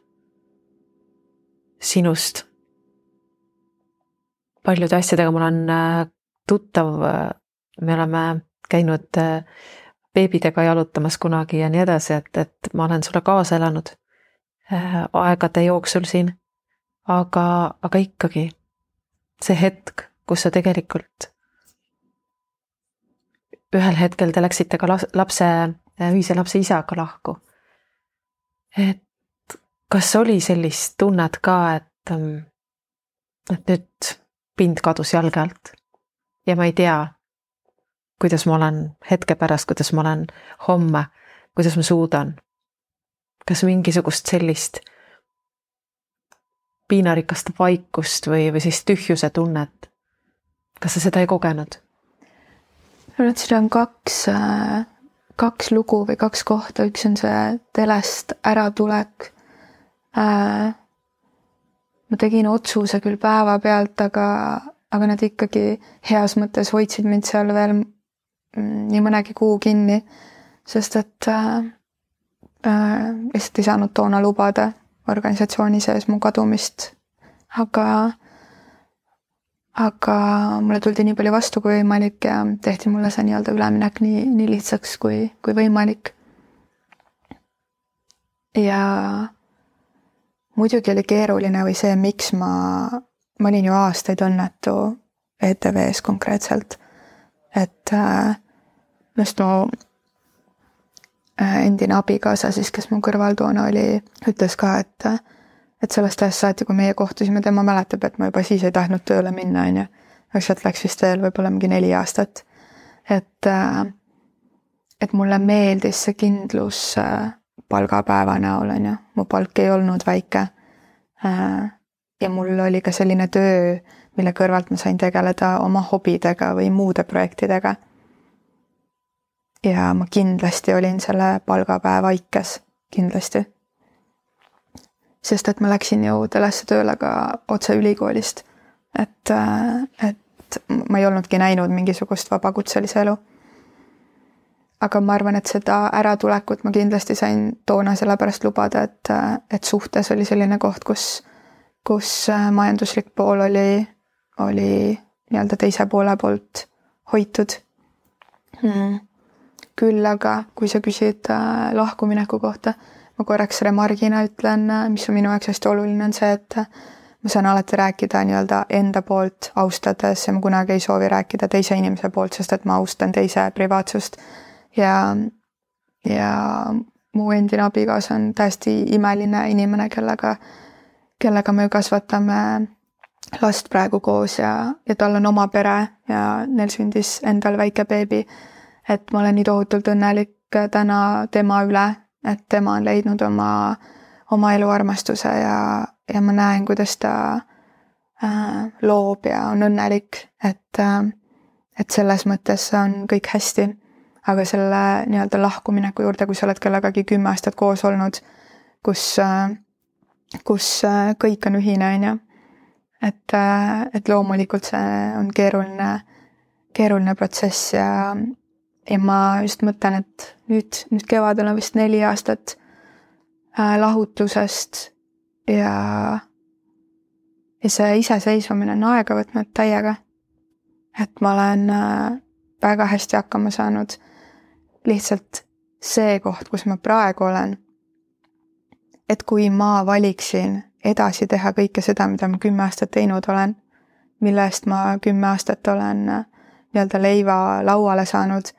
Speaker 1: sinust paljude asjadega ma olen äh, tuttav, me oleme käinud äh, beebidega jalutamas kunagi ja nii edasi, et, et ma olen sulle kaasa elanud äh, aegade jooksul siin. aga, aga ikkagi see hetk, kus sa tegelikult ühel hetkel te läksite ka lapse, ühise lapse isaga lahku. et kas oli sellist tunnet ka, et, et nüüd pind kadus jalge alt. ja ma ei tea, kuidas ma olen hetke pärast, kuidas ma olen homme, kuidas ma suudan. kas mingisugust sellist piinarikast vaikust või, või sellist tühjuse tunnet. kas sa seda ei kogenud?
Speaker 2: ma arvan, et siin on kaks, kaks lugu või kaks kohta, üks on see telest äratulek äh, ma tegin otsuse küll päevapealt, aga, aga nad ikkagi heas mõttes hoidsid mind seal veel mm, nii mõnegi kuu kinni, sest et äh, äh, lihtsalt ei saanud toona lubada organisatsiooni sees mu kadumist. aga, aga mulle tuldi nii palju vastu kui võimalik ja tehti mulle see nii-öelda üleminek nii, nii lihtsaks kui, kui võimalik. ja muidugi oli keeruline või see, miks ma, ma olin ju aastaid õnnetu ETV-s konkreetselt. et äh, just mu äh, endine abikaasa siis, kes mu kõrval toona oli, ütles ka, et et sellest ajast saati, kui meie kohtusime, tema mäletab, et ma juba siis ei tahtnud tööle minna, on ju. aga sealt läks vist veel võib-olla mingi neli aastat. et, äh, et mulle meeldis see kindlus äh, palgapäeva näol, on ju, mu palk ei olnud väike. Äh, ja mul oli ka selline töö, mille kõrvalt ma sain tegeleda oma hobidega või muude projektidega. ja ma kindlasti olin selle palgapäeva ikkes, kindlasti. sest et ma läksin ju telesse tööle ka otse ülikoolist. et, äh, et ma ei olnudki näinud mingisugust vabakutselise elu aga ma arvan, et seda äratulekut ma kindlasti sain toona sellepärast lubada, et, et suhtes oli selline koht, kus, kus äh, majanduslik pool oli, oli nii-öelda teise poole poolt hoitud. Hmm.. küll aga, kui sa küsid äh, lahkumineku kohta, ma korraks remargina ütlen, äh, mis on minu jaoks hästi oluline, on see, et ma saan alati rääkida nii-öelda enda poolt austades ja ma kunagi ei soovi rääkida teise inimese poolt, sest et ma austan teise privaatsust ja, ja mu endine abikaasa on täiesti imeline inimene, kellega, kellega me kasvatame last praegu koos ja, ja tal on oma pere ja neil sündis endal väike beebi. et ma olen nii tohutult õnnelik täna tema üle, et tema on leidnud oma, oma eluarmastuse ja, ja ma näen, kuidas ta äh, loob ja on õnnelik, et äh,, et selles mõttes on kõik hästi aga selle nii-öelda lahkumineku juurde, kui sa oled kellegagi kümme aastat koos olnud, kus, kus kõik on ühine, on ju. et, et loomulikult see on keeruline, keeruline protsess ja, ja ma just mõtlen, et nüüd, nüüd kevadel on vist neli aastat äh, lahutusest ja, ja see iseseisvumine on aega võtnud täiega. et ma olen äh, väga hästi hakkama saanud lihtsalt see koht, kus ma praegu olen. et kui ma valiksin edasi teha kõike seda, mida ma kümme aastat teinud olen, mille eest ma kümme aastat olen äh, nii-öelda leiva lauale saanud,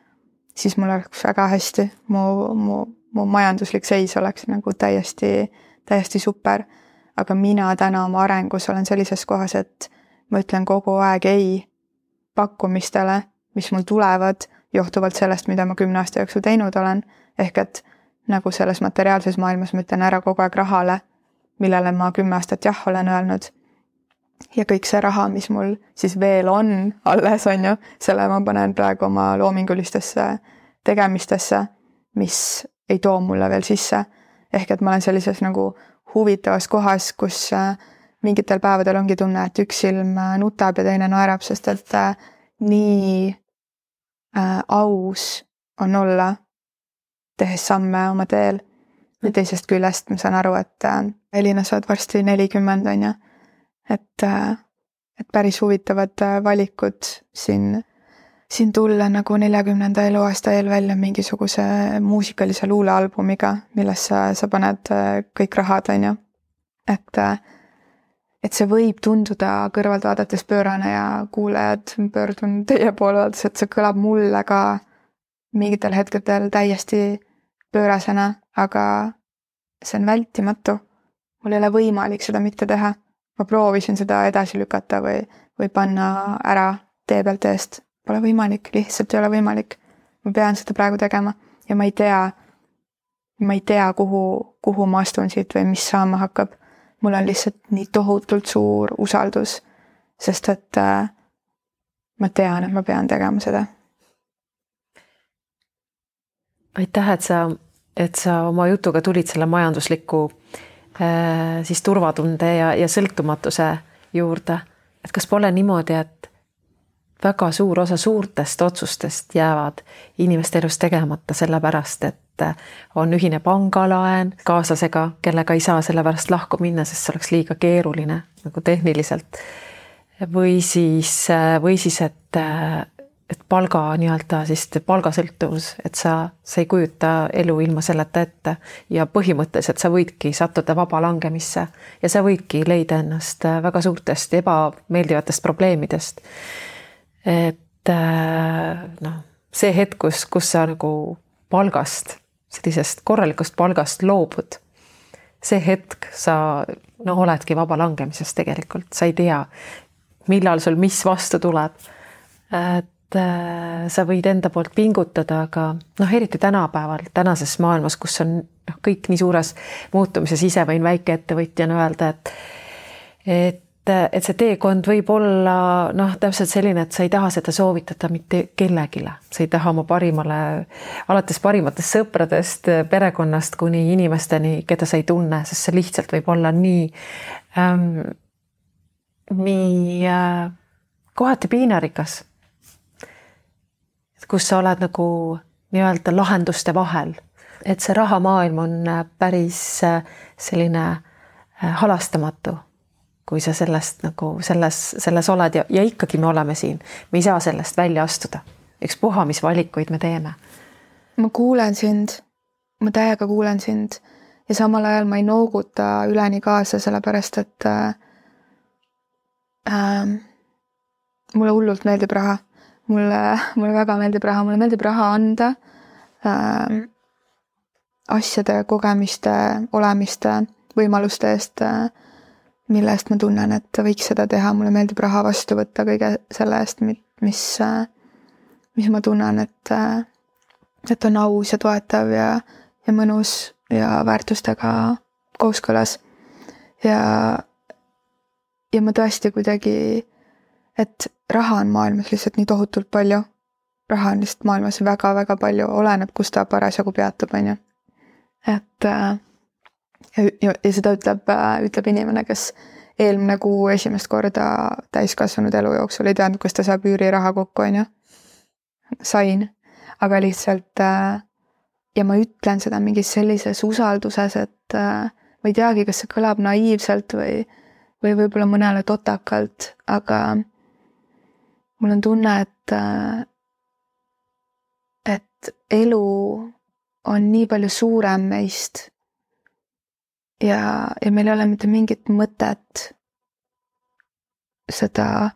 Speaker 2: siis mul oleks väga hästi, mu, mu, mu majanduslik seis oleks nagu täiesti, täiesti super. aga mina täna oma arengus olen sellises kohas, et ma ütlen kogu aeg ei pakkumistele, mis mul tulevad johtuvalt sellest, mida ma kümne aasta jooksul teinud olen. ehk et nagu selles materiaalses maailmas ma ütlen ära kogu aeg rahale, millele ma kümme aastat jah olen öelnud. ja kõik see raha, mis mul siis veel on alles, on ju, selle ma panen praegu oma loomingulistesse tegemistesse, mis ei too mulle veel sisse. ehk et ma olen sellises nagu huvitavas kohas, kus äh, mingitel päevadel ongi tunne, et üks silm äh, nutab ja teine naerab, sest et äh, nii aus on olla, tehes samme oma teel. ja teisest küljest ma saan aru, et äh, Elina, sa oled varsti nelikümmend, on ju. et äh,, et päris huvitavad äh, valikud siin, siin tulla nagu neljakümnenda eluaasta eel välja mingisuguse muusikalise luulealbumiga, millesse sa paned äh, kõik rahad, on ju. et äh, et see võib tunduda kõrvalt vaadates pöörane ja kuulajad, pöördun teie poole vaadates, et see kõlab mulle ka mingitel hetkedel täiesti pöörasena, aga see on vältimatu. mul ei ole võimalik seda mitte teha. ma proovisin seda edasi lükata või, või panna ära tee pealt eest. Pole võimalik, lihtsalt ei ole võimalik. ma pean seda praegu tegema ja ma ei tea, ma ei tea, kuhu, kuhu ma astun siit või mis saama hakkab mul on lihtsalt nii tohutult suur usaldus, sest et äh, ma tean, et ma pean tegema seda.
Speaker 1: aitäh, et sa, et sa oma jutuga tulid selle majandusliku äh, siis turvatunde ja, ja sõltumatuse juurde. et kas pole niimoodi, et väga suur osa suurtest otsustest jäävad inimeste elus tegemata sellepärast, et on ühine pangalaen kaaslasega, kellega ei saa sellepärast lahku minna, sest see oleks liiga keeruline nagu tehniliselt. või siis, või siis, et, et palga nii-öelda siis palgasõltuvus, et sa, sa ei kujuta elu ilma selleta ette ja põhimõtteliselt sa võidki sattuda vaba langemisse ja sa võidki leida ennast väga suurtest ebameeldivatest probleemidest et äh, noh, see hetk, kus, kus sa nagu palgast, sellisest korralikust palgast loobud, see hetk sa no oledki vaba langemises tegelikult, sa ei tea, millal sul mis vastu tuleb. et äh, sa võid enda poolt pingutada, aga noh, eriti tänapäeval, tänases maailmas, kus on noh, kõik nii suures muutumises, ise võin väikeettevõtjana öelda, et et et, see teekond võib olla noh, täpselt selline, et sa ei taha seda soovitada mitte kellelegi, sa ei taha oma parimale, alates parimatest sõpradest, perekonnast kuni inimesteni, keda sa ei tunne, sest see lihtsalt võib olla nii ähm,, nii äh, kohati piinarikas. kus sa oled nagu nii-öelda lahenduste vahel, et see rahamaailm on päris äh, selline äh, halastamatu kui sa sellest nagu selles, selles oled ja, ja ikkagi me oleme siin, me ei saa sellest välja astuda. ükspuha, mis valikuid me teeme.
Speaker 2: ma kuulen sind, ma täiega kuulen sind ja samal ajal ma ei nooguta üleni kaasa, sellepärast et äh, äh, mulle hullult meeldib raha. mulle, mulle väga meeldib raha, mulle meeldib raha anda äh, asjade, kogemiste, olemiste, võimaluste eest äh, mille eest ma tunnen, et võiks seda teha, mulle meeldib raha vastu võtta kõige selle eest, mis, mis ma tunnen, et, et on aus ja toetav ja, ja mõnus ja väärtustega kooskõlas. ja, ja ma tõesti kuidagi, et raha on maailmas lihtsalt nii tohutult palju. raha on lihtsalt maailmas väga-väga palju, oleneb, kus ta parasjagu peatub, on ju. et äh, ja, ja, seda ütleb, äh, ütleb inimene, kes eelmine kuu esimest korda täiskasvanud elu jooksul ei teadnud, kust ta saab üüriraha kokku, on ju. sain, aga lihtsalt äh, ja ma ütlen seda mingis sellises usalduses, et äh, ma ei teagi, kas see kõlab naiivselt või, või võib-olla mõnele totakalt, aga mul on tunne, et, et elu on nii palju suurem meist ja, ja meil ei ole mitte mingit mõtet seda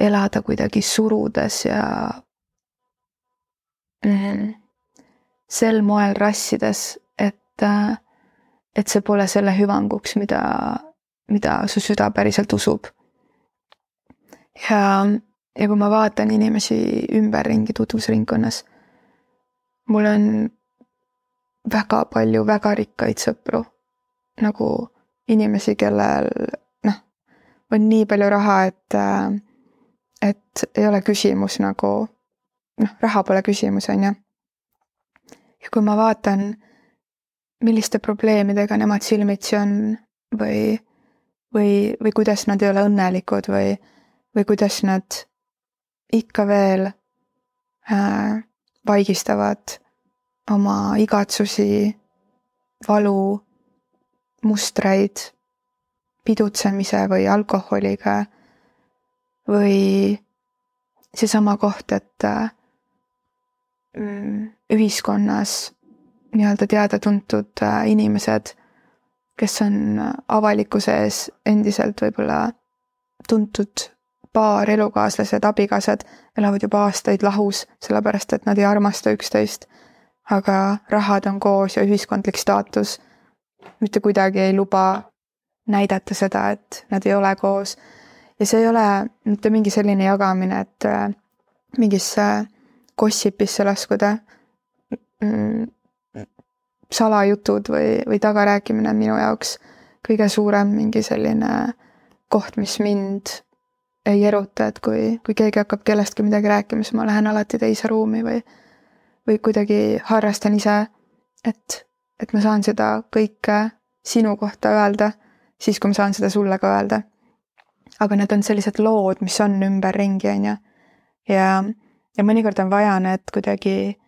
Speaker 2: elada kuidagi surudes ja mm, sel moel rassides, et, et see pole selle hüvanguks, mida, mida su süda päriselt usub. ja, ja kui ma vaatan inimesi ümberringi tutvusringkonnas, mul on väga palju väga rikkaid sõpru, nagu inimesi, kellel noh, on nii palju raha, et, et ei ole küsimus nagu noh, raha pole küsimus, on ju. ja kui ma vaatan, milliste probleemidega nemad silmitsi on või, või, või kuidas nad ei ole õnnelikud või, või kuidas nad ikka veel äh, vaigistavad oma igatsusi, valu, mustreid pidutsemise või alkoholiga või seesama koht, et äh, ühiskonnas nii-öelda teada-tuntud äh, inimesed, kes on avalikkuse ees endiselt võib-olla tuntud paar, elukaaslased, abikaasad, elavad juba aastaid lahus, sellepärast et nad ei armasta üksteist. aga rahad on koos ja ühiskondlik staatus mitte kuidagi ei luba näidata seda, et nad ei ole koos. ja see ei ole mitte mingi selline jagamine, et äh, mingisse gossipisse laskuda mm, salajutud või, või tagarääkimine on minu jaoks kõige suurem mingi selline koht, mis mind ei eruta, et kui, kui keegi hakkab kellestki midagi rääkima, siis ma lähen alati teise ruumi või, või kuidagi harrastan ise, et, et ma saan seda kõike sinu kohta öelda, siis kui ma saan seda sulle ka öelda. aga need on sellised lood, mis on ümberringi, on ju. ja, ja mõnikord on vaja need kuidagi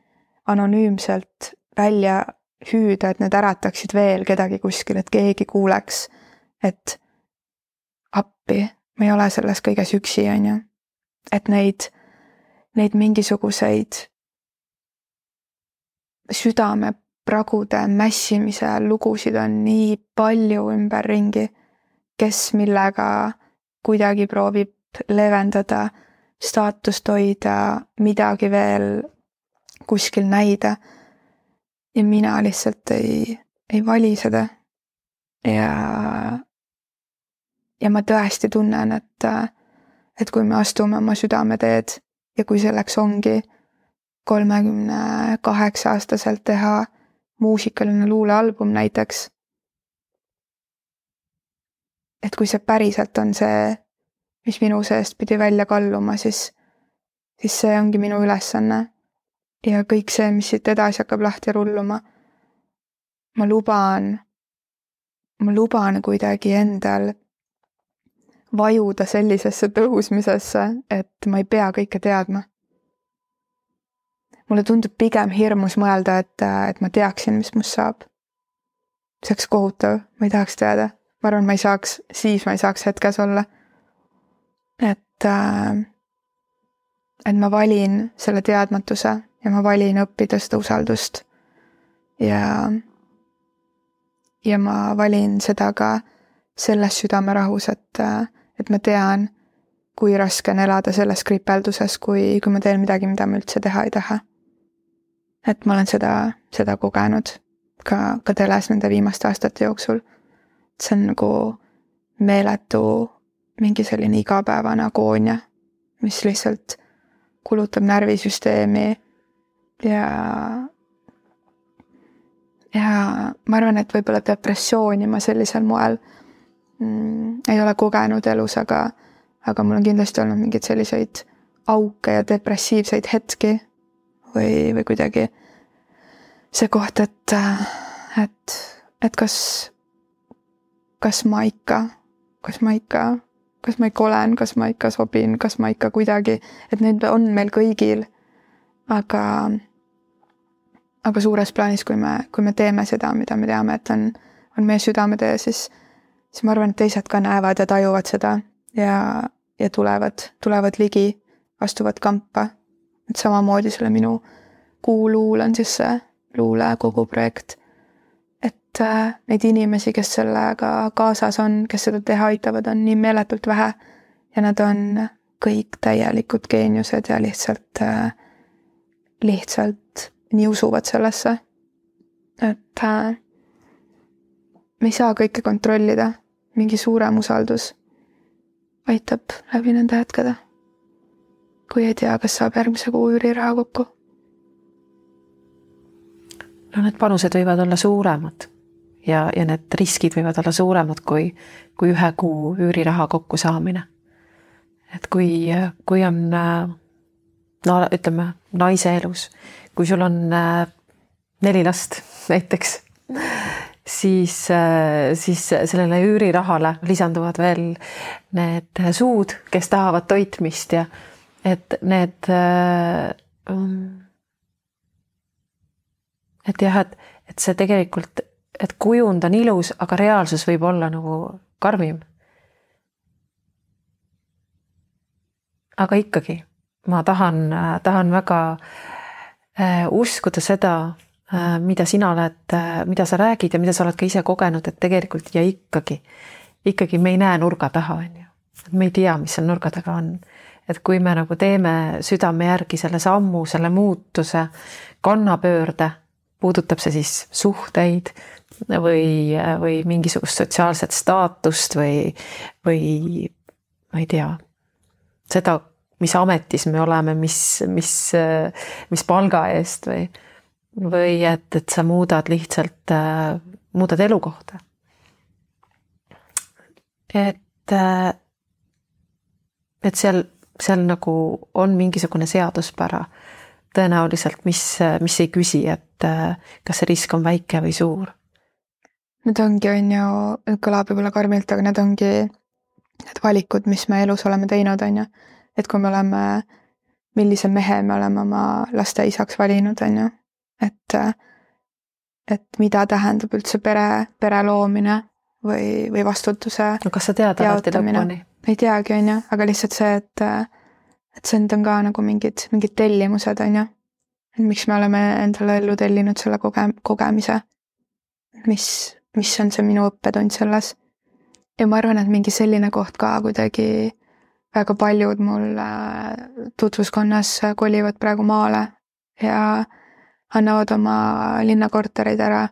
Speaker 2: anonüümselt välja hüüda, et need ärataksid veel kedagi kuskil, et keegi kuuleks, et appi ma ei ole selles kõiges üksi, on ju. et neid, neid mingisuguseid südamepragude mässimise lugusid on nii palju ümberringi, kes millega kuidagi proovib leevendada, staatust hoida, midagi veel kuskil näida. ja mina lihtsalt ei, ei vali seda. ja ja ma tõesti tunnen, et, et kui me astume oma südameteed ja kui selleks ongi kolmekümne kaheksa aastaselt teha muusikaline luulealbum näiteks. et kui see päriselt on see, mis minu seest pidi välja kalluma, siis, siis see ongi minu ülesanne. ja kõik see, mis siit edasi hakkab lahti rulluma. ma luban, ma luban kuidagi endal vajuda sellisesse tõusmisesse, et ma ei pea kõike teadma. Mulle tundub pigem hirmus mõelda, et, et ma teaksin, mis must saab. see oleks kohutav, ma ei tahaks teada. ma arvan, ma ei saaks, siis ma ei saaks hetkes olla. et, äh, et ma valin selle teadmatuse ja ma valin õppida seda usaldust. ja, ja ma valin seda ka selles südamerahus, et äh, et ma tean, kui raske on elada selles kripelduses, kui, kui ma teen midagi, mida ma üldse teha ei taha. Et ma olen seda, seda kogenud ka, ka teles nende viimaste aastate jooksul. see on nagu meeletu mingi selline igapäevane agoonia, mis lihtsalt kulutab närvisüsteemi ja ja ma arvan, et võib-olla depressiooni ma sellisel moel mm, ei ole kogenud elus, aga, aga mul on kindlasti olnud mingeid selliseid auke ja depressiivseid hetki või, või kuidagi see koht, et, et, et kas, kas ma ikka, kas ma ikka, kas ma ikka olen, kas ma ikka sobin, kas ma ikka kuidagi, et need on meil kõigil. aga, aga suures plaanis, kui me, kui me teeme seda, mida me teame, et on, on meie südametee, siis siis ma arvan, et teised ka näevad ja tajuvad seda ja, ja tulevad, tulevad ligi, astuvad kampa. Et samamoodi selle minu Kuuluul on siis see luulekogu projekt. et äh, neid inimesi, kes sellega kaasas on, kes seda teha aitavad, on nii meeletult vähe ja nad on kõik täielikud geeniused ja lihtsalt äh,, lihtsalt nii usuvad sellesse. et äh, me ei saa kõike kontrollida mingi suurem usaldus aitab läbi nende hetkede. Kui ei tea, kas saab järgmise kuu üüriraha kokku.
Speaker 1: no need panused võivad olla suuremad ja, ja need riskid võivad olla suuremad kui, kui ühe kuu üüriraha kokkusaamine. et kui, kui on no ütleme naise elus, kui sul on neli last näiteks, siis, siis sellele üürirahale lisanduvad veel need suud, kes tahavad toitmist ja et need um, et jah, et, et see tegelikult, et kujund on ilus, aga reaalsus võib olla nagu karmim. aga ikkagi ma tahan, tahan väga äh, uskuda seda äh,, mida sina oled äh,, mida sa räägid ja mida sa oled ka ise kogenud, et tegelikult ja ikkagi, ikkagi me ei näe nurga taha, on ju. me ei tea, mis seal nurga taga on. Et kui me nagu teeme südame järgi selle sammu, selle muutuse, kannapöörde puudutab see siis suhteid või, või mingisugust sotsiaalset staatust või, või ma ei tea, seda, mis ametis me oleme, mis, mis, mis palga eest või, või et, et sa muudad lihtsalt, muudad elukohta. et, et seal, seal nagu on mingisugune seaduspära tõenäoliselt, mis, mis ei küsi, et kas see risk on väike või suur.
Speaker 2: Need ongi, on ju, kõlab võib-olla karmilt, aga need ongi need valikud, mis me elus oleme teinud, on ju. et kui me oleme, millise mehe me oleme oma laste isaks valinud, on ju, et et mida tähendab üldse pere, pere loomine või, või vastutuse
Speaker 1: no kas sa tead alati lõpuni?
Speaker 2: Ei teagi, on ju, aga lihtsalt see, et et see on ka nagu mingid, mingid tellimused, on ju. et miks me oleme endale ellu tellinud selle koge-, kogemise. mis, mis on see minu õppetund selles. ja ma arvan, et mingi selline koht ka kuidagi väga paljud mul äh, tutvuskonnas kolivad praegu maale ja annavad oma linnakorterid ära.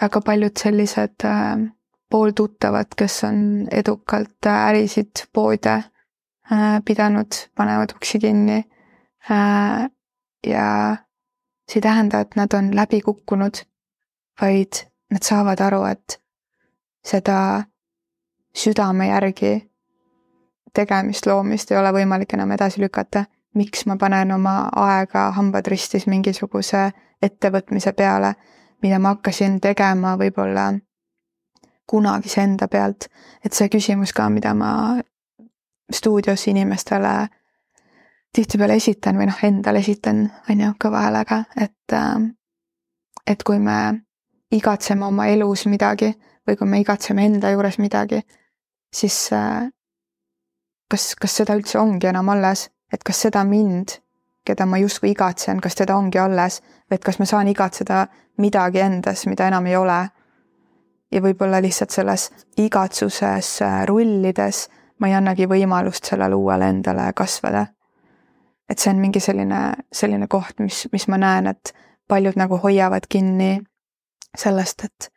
Speaker 2: väga paljud sellised äh, pooltuttavad, kes on edukalt ärisid, poode Äh, pidanud, panevad uksi kinni. Äh, ja see ei tähenda, et nad on läbi kukkunud, vaid nad saavad aru, et seda südame järgi tegemist, loomist ei ole võimalik enam edasi lükata. miks ma panen oma aega hambad ristis mingisuguse ettevõtmise peale, mida ma hakkasin tegema võib-olla kunagise enda pealt, et see küsimus ka, mida ma stuudios inimestele tihtipeale esitan või noh, endale esitan, on ju, kõva häälega, et äh, et kui me igatseme oma elus midagi või kui me igatseme enda juures midagi, siis äh, kas, kas seda üldse ongi enam alles, et kas seda mind, keda ma justkui igatsen, kas teda ongi alles? Või et kas ma saan igatseda midagi endas, mida enam ei ole. Ja võib-olla lihtsalt selles igatsuses äh, rullides ma ei annagi võimalust sellele uuele endale kasvada. et see on mingi selline, selline koht, mis, mis ma näen, et paljud nagu hoiavad kinni sellest, et,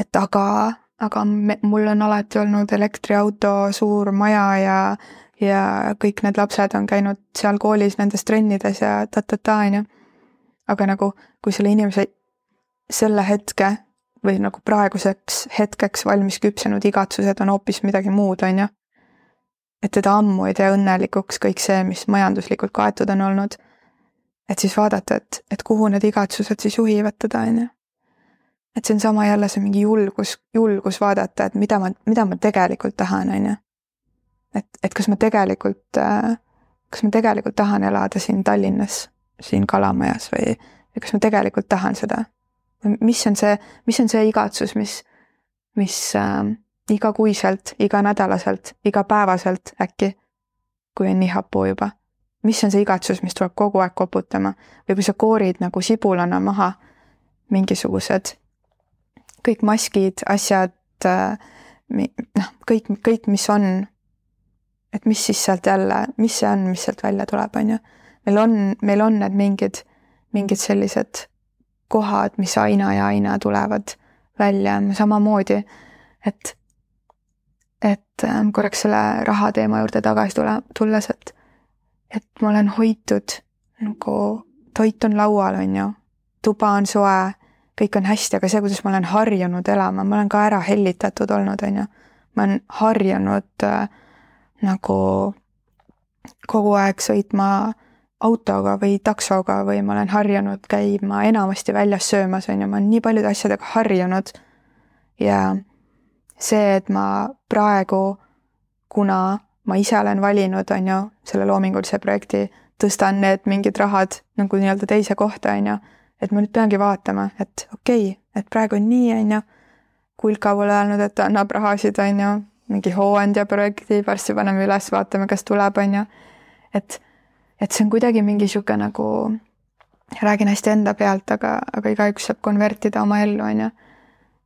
Speaker 2: et aga, aga me, mul on alati olnud elektriauto, suur maja ja, ja kõik need lapsed on käinud seal koolis nendes trennides ja ta-ta-ta, on ju. aga nagu, kui selle inimese selle hetke või nagu praeguseks hetkeks valmis küpsenud igatsused on hoopis midagi muud, on ju et teda ammu ei tee õnnelikuks kõik see, mis majanduslikult kaetud on olnud. et siis vaadata, et, et kuhu need igatsused siis juhivad teda, on ju. et see on sama jälle see mingi julgus, julgus vaadata, et mida ma, mida ma tegelikult tahan, on ju. et, et kas ma tegelikult, kas ma tegelikult tahan elada siin Tallinnas, siin Kalamajas või, või kas ma tegelikult tahan seda? Mis on see, mis on see igatsus, mis, mis äh, igakuiselt, iganädalaselt, igapäevaselt äkki, kui on nii hapu juba. mis on see igatsus, mis tuleb kogu aeg koputama või kui sa koorid nagu sibulana maha mingisugused kõik maskid, asjad, noh, kõik, kõik, mis on, et mis siis sealt jälle, mis see on, mis sealt välja tuleb, on ju. meil on, meil on need mingid, mingid sellised kohad, mis aina ja aina tulevad välja, samamoodi, et et ähm, korraks selle raha teema juurde tagasi tule, tulles, et et ma olen hoitud nagu toit on laual, on ju, tuba on soe, kõik on hästi, aga see, kuidas ma olen harjunud elama, ma olen ka ära hellitatud olnud, on ju. ma olen harjunud äh, nagu kogu aeg sõitma autoga või taksoga või ma olen harjunud käima enamasti väljas söömas, on ju, ma olen nii paljude asjadega harjunud. ja see, et ma praegu, kuna ma ise olen valinud, on ju, selle loomingulise projekti, tõstan need mingid rahad nagu nii-öelda teise kohta, on ju, et ma nüüd peangi vaatama, et okei okay,, et praegu on nii, on ju, Kulka pole öelnud, et ta annab rahasid, on ju, mingi hooandja projekti, varsti paneme üles, vaatame, kas tuleb, on ju. et, et see on kuidagi mingi niisugune nagu, räägin hästi enda pealt, aga, aga igaüks saab konvertida oma ellu, on ju.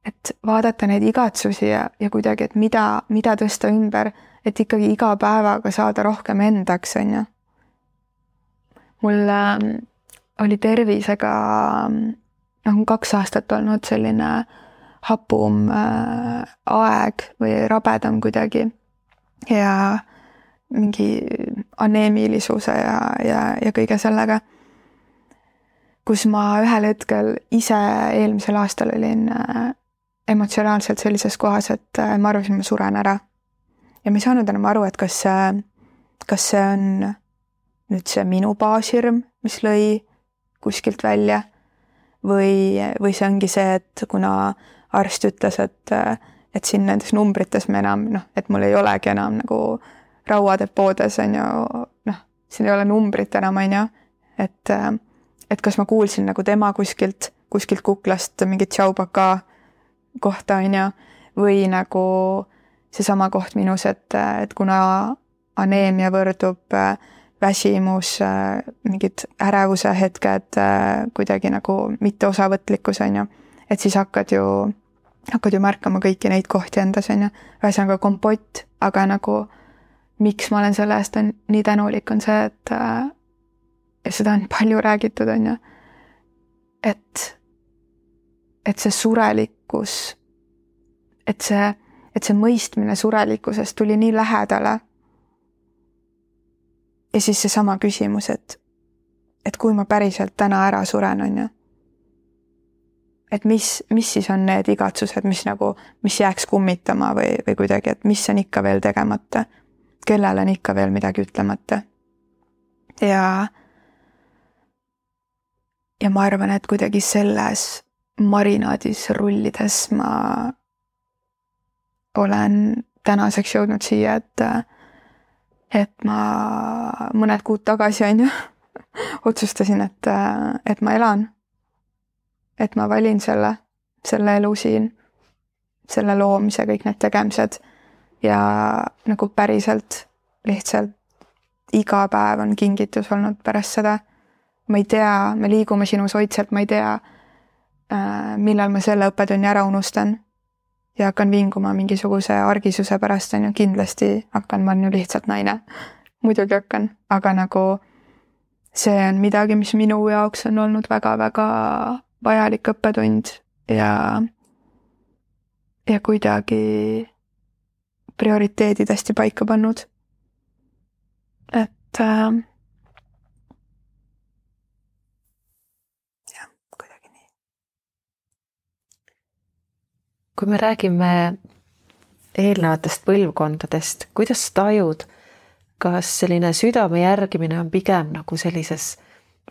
Speaker 2: et vaadata neid igatsusi ja, ja kuidagi, et mida, mida tõsta ümber et ikkagi iga päevaga saada rohkem endaks, on ju. mul äh, oli tervisega noh, kaks aastat olnud selline hapum äh, aeg või rabedam kuidagi ja mingi aneemilisuse ja, ja, ja kõige sellega. kus ma ühel hetkel ise eelmisel aastal olin äh, emotsionaalselt sellises kohas, et äh, ma arvasin, ma suren ära ja ma ei saanud enam aru, et kas kas see on nüüd see minu baashirm, mis lõi kuskilt välja või, või see ongi see, et kuna arst ütles, et, et siin nendes numbrites me enam noh, et mul ei olegi enam nagu rauadepoodes on ju noh, siin ei ole numbrit enam, on ju, et, et kas ma kuulsin nagu tema kuskilt, kuskilt kuklast mingit tšaubaka kohta, on ju, või nagu seesama koht minus, et, et kuna aneemia võrdub väsimus, mingid ärevuse hetked, kuidagi nagu mitteosavõtlikkus, on ju, et siis hakkad ju, hakkad ju märkama kõiki neid kohti endas, on ju. ühesõnaga kompott, aga nagu miks ma olen selle eest nii tänulik, on see, et ja seda on palju räägitud, on ju, et, et see surelikkus, et see et see mõistmine surelikkusest tuli nii lähedale. ja siis seesama küsimus, et, et kui ma päriselt täna ära suren, on ju. et mis, mis siis on need igatsused, mis nagu, mis jääks kummitama või, või kuidagi, et mis on ikka veel tegemata. Kellele on ikka veel midagi ütlemata. ja, ja ma arvan, et kuidagi selles marinaadis rullides ma olen tänaseks jõudnud siia, et, et ma mõned kuud tagasi, on ju, otsustasin, et, et ma elan. et ma valin selle, selle elu siin, selle loomise, kõik need tegemised ja nagu päriselt lihtsalt iga päev on kingitus olnud pärast seda. ma ei tea, me liigume sinus hoidselt, ma ei tea, äh, millal ma selle õppetunni ära unustan ja hakkan vinguma mingisuguse argisuse pärast, on ju, kindlasti hakkan, ma olen ju lihtsalt naine. muidugi hakkan, aga nagu see on midagi, mis minu jaoks on olnud väga-väga vajalik õppetund ja, ja kuidagi prioriteedid hästi paika pannud. et äh,
Speaker 1: kui me räägime eelnevatest põlvkondadest, kuidas sa tajud, kas selline südame järgimine on pigem nagu sellises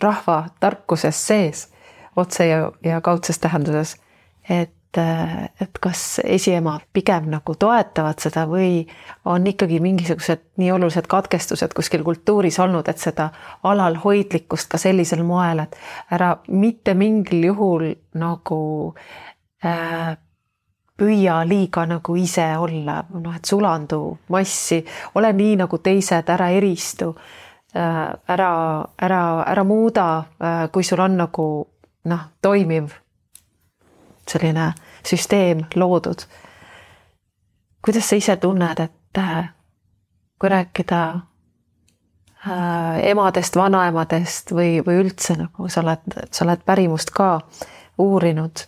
Speaker 1: rahva tarkuses sees, otse ja, ja kaudses tähenduses, et, et kas esiemad pigem nagu toetavad seda või on ikkagi mingisugused nii olulised katkestused kuskil kultuuris olnud, et seda alalhoidlikkust ka sellisel moel, et ära mitte mingil juhul nagu äh, püüa liiga nagu ise olla, noh, et sulandu massi, ole nii nagu teised, ära eristu. Äh, ära, ära, ära muuda, äh, kui sul on nagu noh, toimiv selline süsteem loodud. kuidas sa ise tunned, et äh, kui rääkida emadest, vanaemadest või, või üldse nagu sa oled, sa oled pärimust ka uurinud,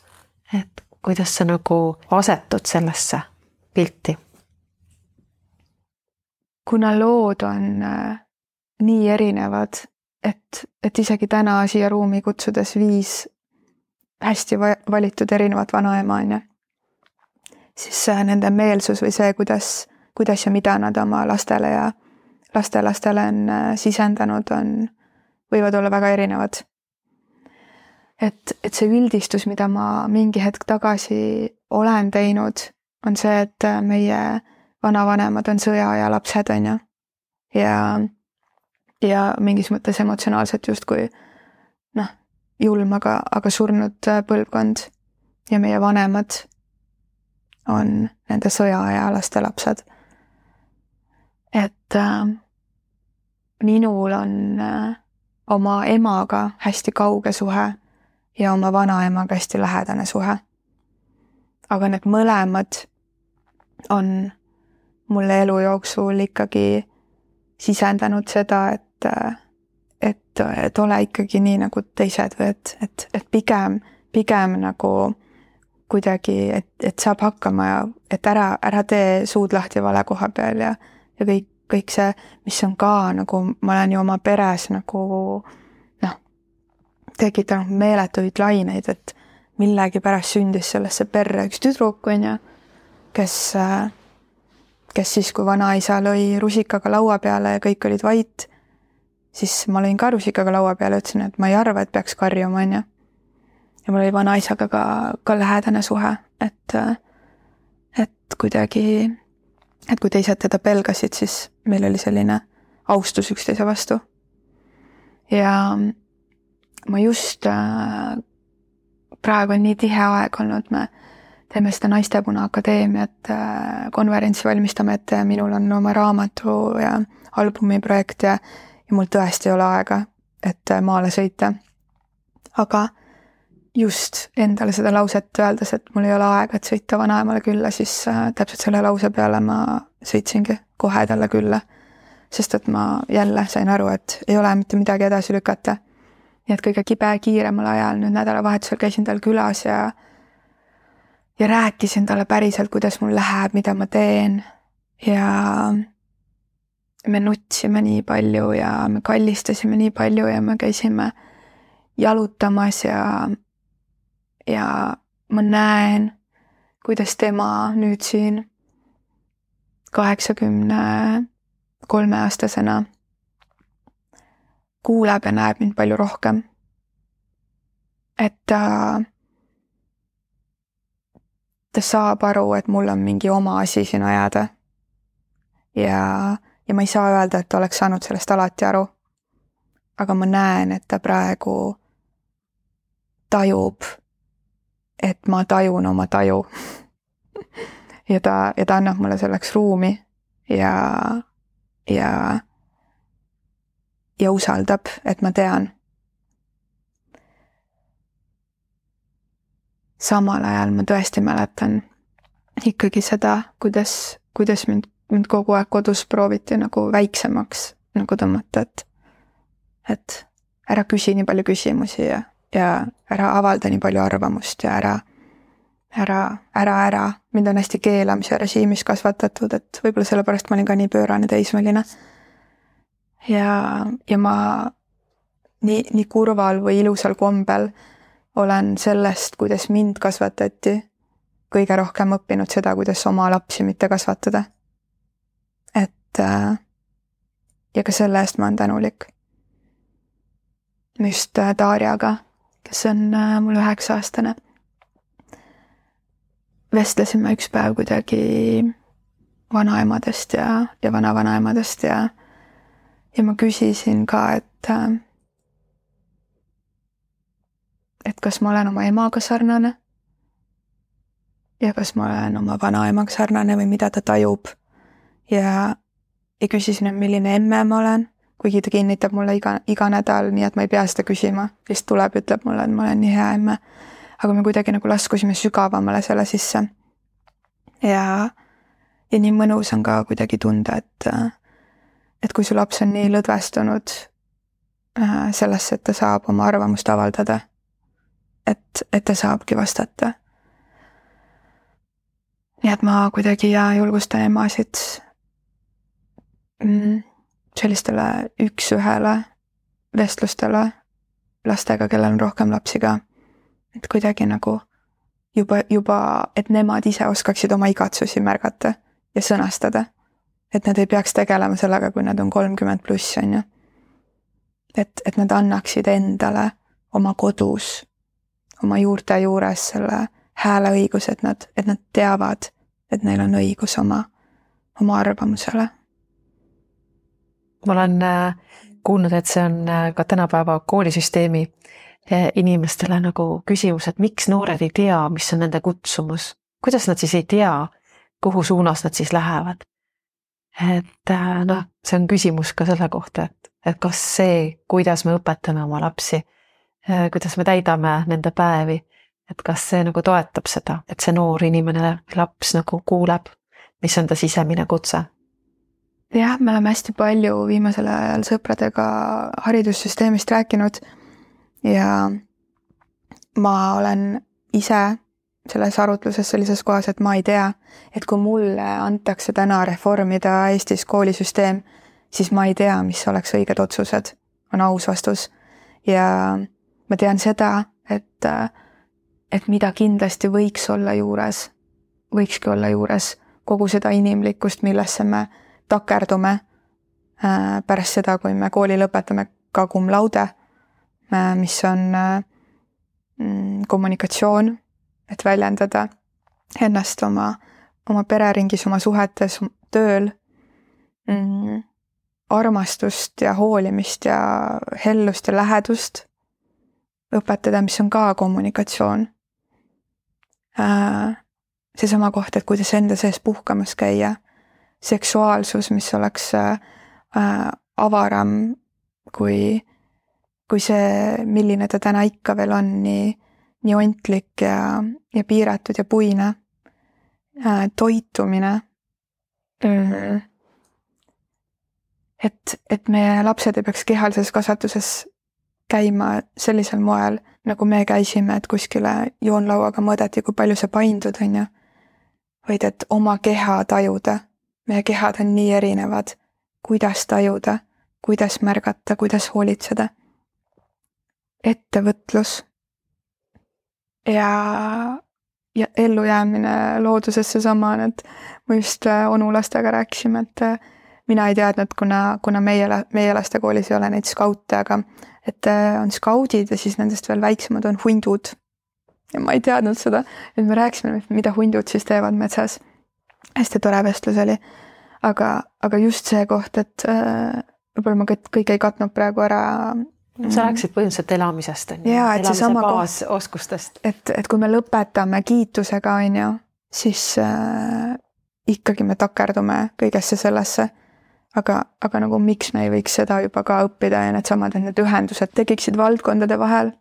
Speaker 1: et kuidas sa nagu asetud sellesse pilti?
Speaker 2: kuna lood on äh, nii erinevad, et, et isegi täna siia ruumi kutsudes viis hästi valitud erinevat vanaema, on ju. siis nende meelsus või see, kuidas, kuidas ja mida nad oma lastele ja lastelastele on äh, sisendanud, on, võivad olla väga erinevad. et, et see üldistus, mida ma mingi hetk tagasi olen teinud, on see, et äh, meie vanavanemad on sõjaaja lapsed, on ju. ja, ja mingis mõttes emotsionaalselt justkui julm, aga, aga surnud äh, põlvkond ja meie vanemad on nende sõjaaja laste lapsed. et äh, minul on äh, oma emaga hästi kauge suhe ja oma vanaemaga hästi lähedane suhe. aga need mõlemad on mulle elu jooksul ikkagi sisendanud seda, et, et, et ole ikkagi nii nagu teised või et, et, et pigem, pigem nagu kuidagi, et, et saab hakkama ja et ära, ära tee suud lahti vale koha peal ja, ja kõik, kõik see, mis on ka nagu, ma olen ju oma peres nagu noh, tekitanud meeletuid laineid, et millegipärast sündis sellesse perre üks tüdruk, on ju, kes äh, kes siis, kui vanaisa lõi rusikaga laua peale ja kõik olid vait, siis ma lõin ka rusikaga laua peale, ütlesin, et ma ei arva, et peaks karjuma, on ju. ja mul oli vanaisaga ka, ka lähedane suhe, et, et kuidagi, et kui teised teda pelgasid, siis meil oli selline austus üksteise vastu. ja ma just, praegu on nii tihe aeg olnud, me teeme seda Naistepuna Akadeemiat konverentsi valmistame ette ja minul on oma raamatu ja albumi projekt ja, ja mul tõesti ei ole aega, et äh, maale sõita. aga just endale seda lauset öeldes, et mul ei ole aega, et sõita vanaemale külla, siis äh, täpselt selle lause peale ma sõitsingi kohe talle külla. sest et ma jälle sain aru, et ei ole mitte midagi edasi lükata. nii et kõige kibe kiiremal ajal nüüd nädalavahetusel käisin tal külas ja ja rääkisin talle päriselt, kuidas mul läheb, mida ma teen ja me nutsime nii palju ja me kallistasime nii palju ja me käisime jalutamas ja, ja ma näen, kuidas tema nüüd siin kaheksakümne kolme aastasena kuuleb ja näeb mind palju rohkem. et ta äh, ta saab aru, et mul on mingi oma asi siin ajada. ja, ja ma ei saa öelda, et oleks saanud sellest alati aru. aga ma näen, et ta praegu tajub, et ma tajun oma taju ja ta, ja ta annab mulle selleks ruumi ja, ja, ja usaldab, et ma tean samal ajal ma tõesti mäletan ikkagi seda, kuidas, kuidas mind, mind kogu aeg kodus prooviti nagu väiksemaks nagu tõmmata, et, et ära küsi nii palju küsimusi ja, ja ära avalda nii palju arvamust ja ära, ära, ära, ära. mind on hästi keelamise režiimis kasvatatud, et võib-olla sellepärast ma olin ka nii pöörane teismeline. ja, ja ma nii, nii kurval või ilusal kombel olen sellest, kuidas mind kasvatati, kõige rohkem õppinud seda, kuidas oma lapsi mitte kasvatada. Äh, ja ka selle eest ma olen tänulik. just äh, Darjaga, kes on äh, mul üheksa-aastane, vestlesime üks päev kuidagi vanaemadest ja, ja vanavanaemadest ja, ja ma küsisin ka, et et kas ma olen oma emaga sarnane ja kas ma olen oma vanaemaga sarnane või mida ta tajub. ja, ja küsisin, et milline emme ma olen, kuigi ta kinnitab mulle iga, iga nädal, nii et ma ei pea seda küsima, lihtsalt tuleb, ütleb mulle, et ma olen nii hea emme. aga me kuidagi nagu laskusime sügavamale selle sisse. ja, ja nii mõnus on ka kuidagi tunda, et, et kui su laps on nii lõdvestunud äh, sellesse, et ta saab oma arvamust avaldada et, et ta saabki vastata. nii et ma kuidagi ja julgustan emasid sellistele üks-ühele vestlustele lastega, kellel on rohkem lapsi ka. et kuidagi nagu juba, juba, et nemad ise oskaksid oma igatsusi märgata ja sõnastada. et nad ei peaks tegelema sellega, kui nad on kolmkümmend pluss, on ju. et, et nad annaksid endale oma kodus, oma juurte juures selle hääleõiguse, et nad, et nad teavad, et neil on õigus oma, oma arvamusele.
Speaker 1: Ma olen äh, kuulnud, et see on äh, ka tänapäeva koolisüsteemi äh, inimestele nagu küsimus, et miks noored ei tea, mis on nende kutsumus, kuidas nad siis ei tea, kuhu suunas nad siis lähevad. et noh, see on küsimus ka selle kohta, et, et kas see, kuidas me õpetame oma lapsi, kuidas me täidame nende päevi, et kas see nagu toetab seda, et see noor inimene, laps nagu kuuleb, mis on ta sisemine kutse
Speaker 2: jah, me oleme hästi palju viimasel ajal sõpradega haridussüsteemist rääkinud ja ma olen ise selles arutluses sellises kohas, et ma ei tea, et kui mulle antakse täna reformida Eestis koolisüsteem, siis ma ei tea, mis oleks õiged otsused, on aus vastus. ja ma tean seda, et, et mida kindlasti võiks olla juures, võikski olla juures kogu seda inimlikkust, millesse me takerdume äh, pärast seda, kui me kooli lõpetame ka cum laude, äh, mis on äh, mm, kommunikatsioon, et väljendada ennast oma, oma pereringis, oma suhetes, tööl mm,, armastust ja hoolimist ja hellust ja lähedust õpetada, mis on ka kommunikatsioon. seesama koht, et kuidas enda sees puhkamas käia seksuaalsus, mis oleks äh, äh, avaram kui, kui see, milline ta täna ikka veel on, nii, nii ontlik ja, ja piiratud ja puine äh,. toitumine mm. -hmm. et, et meie lapsed ei peaks kehalises kasvatuses käima sellisel moel, nagu me käisime, et kuskile joonlauaga mõõdeti, kui palju sa paindud, on ju. vaid et oma keha tajuda meie kehad on nii erinevad, kuidas tajuda, kuidas märgata, kuidas hoolitseda. ettevõtlus ja, ja ellujäämine loodusesse sama, et me just äh, onu lastega rääkisime, et äh, mina ei teadnud, kuna, kuna meie, meie lastekoolis ei ole neid skaute, aga et äh, on skaudid ja siis nendest veel väiksemad on hundud. ja ma ei teadnud seda, et me rääkisime, mida hundud siis teevad metsas hästi tore vestlus oli. aga, aga just see koht, et äh, võib-olla ma kõike ei katnud praegu ära.
Speaker 1: sa rääkisid põhimõtteliselt elamisest on
Speaker 2: ju. jaa, et seesama
Speaker 1: baasoskustest.
Speaker 2: et, et kui me lõpetame kiitusega, on ju, siis äh, ikkagi me takerdume kõigesse sellesse aga, aga nagu miks me ei võiks seda juba ka õppida ja needsamad, et need ühendused tekiksid valdkondade vahel.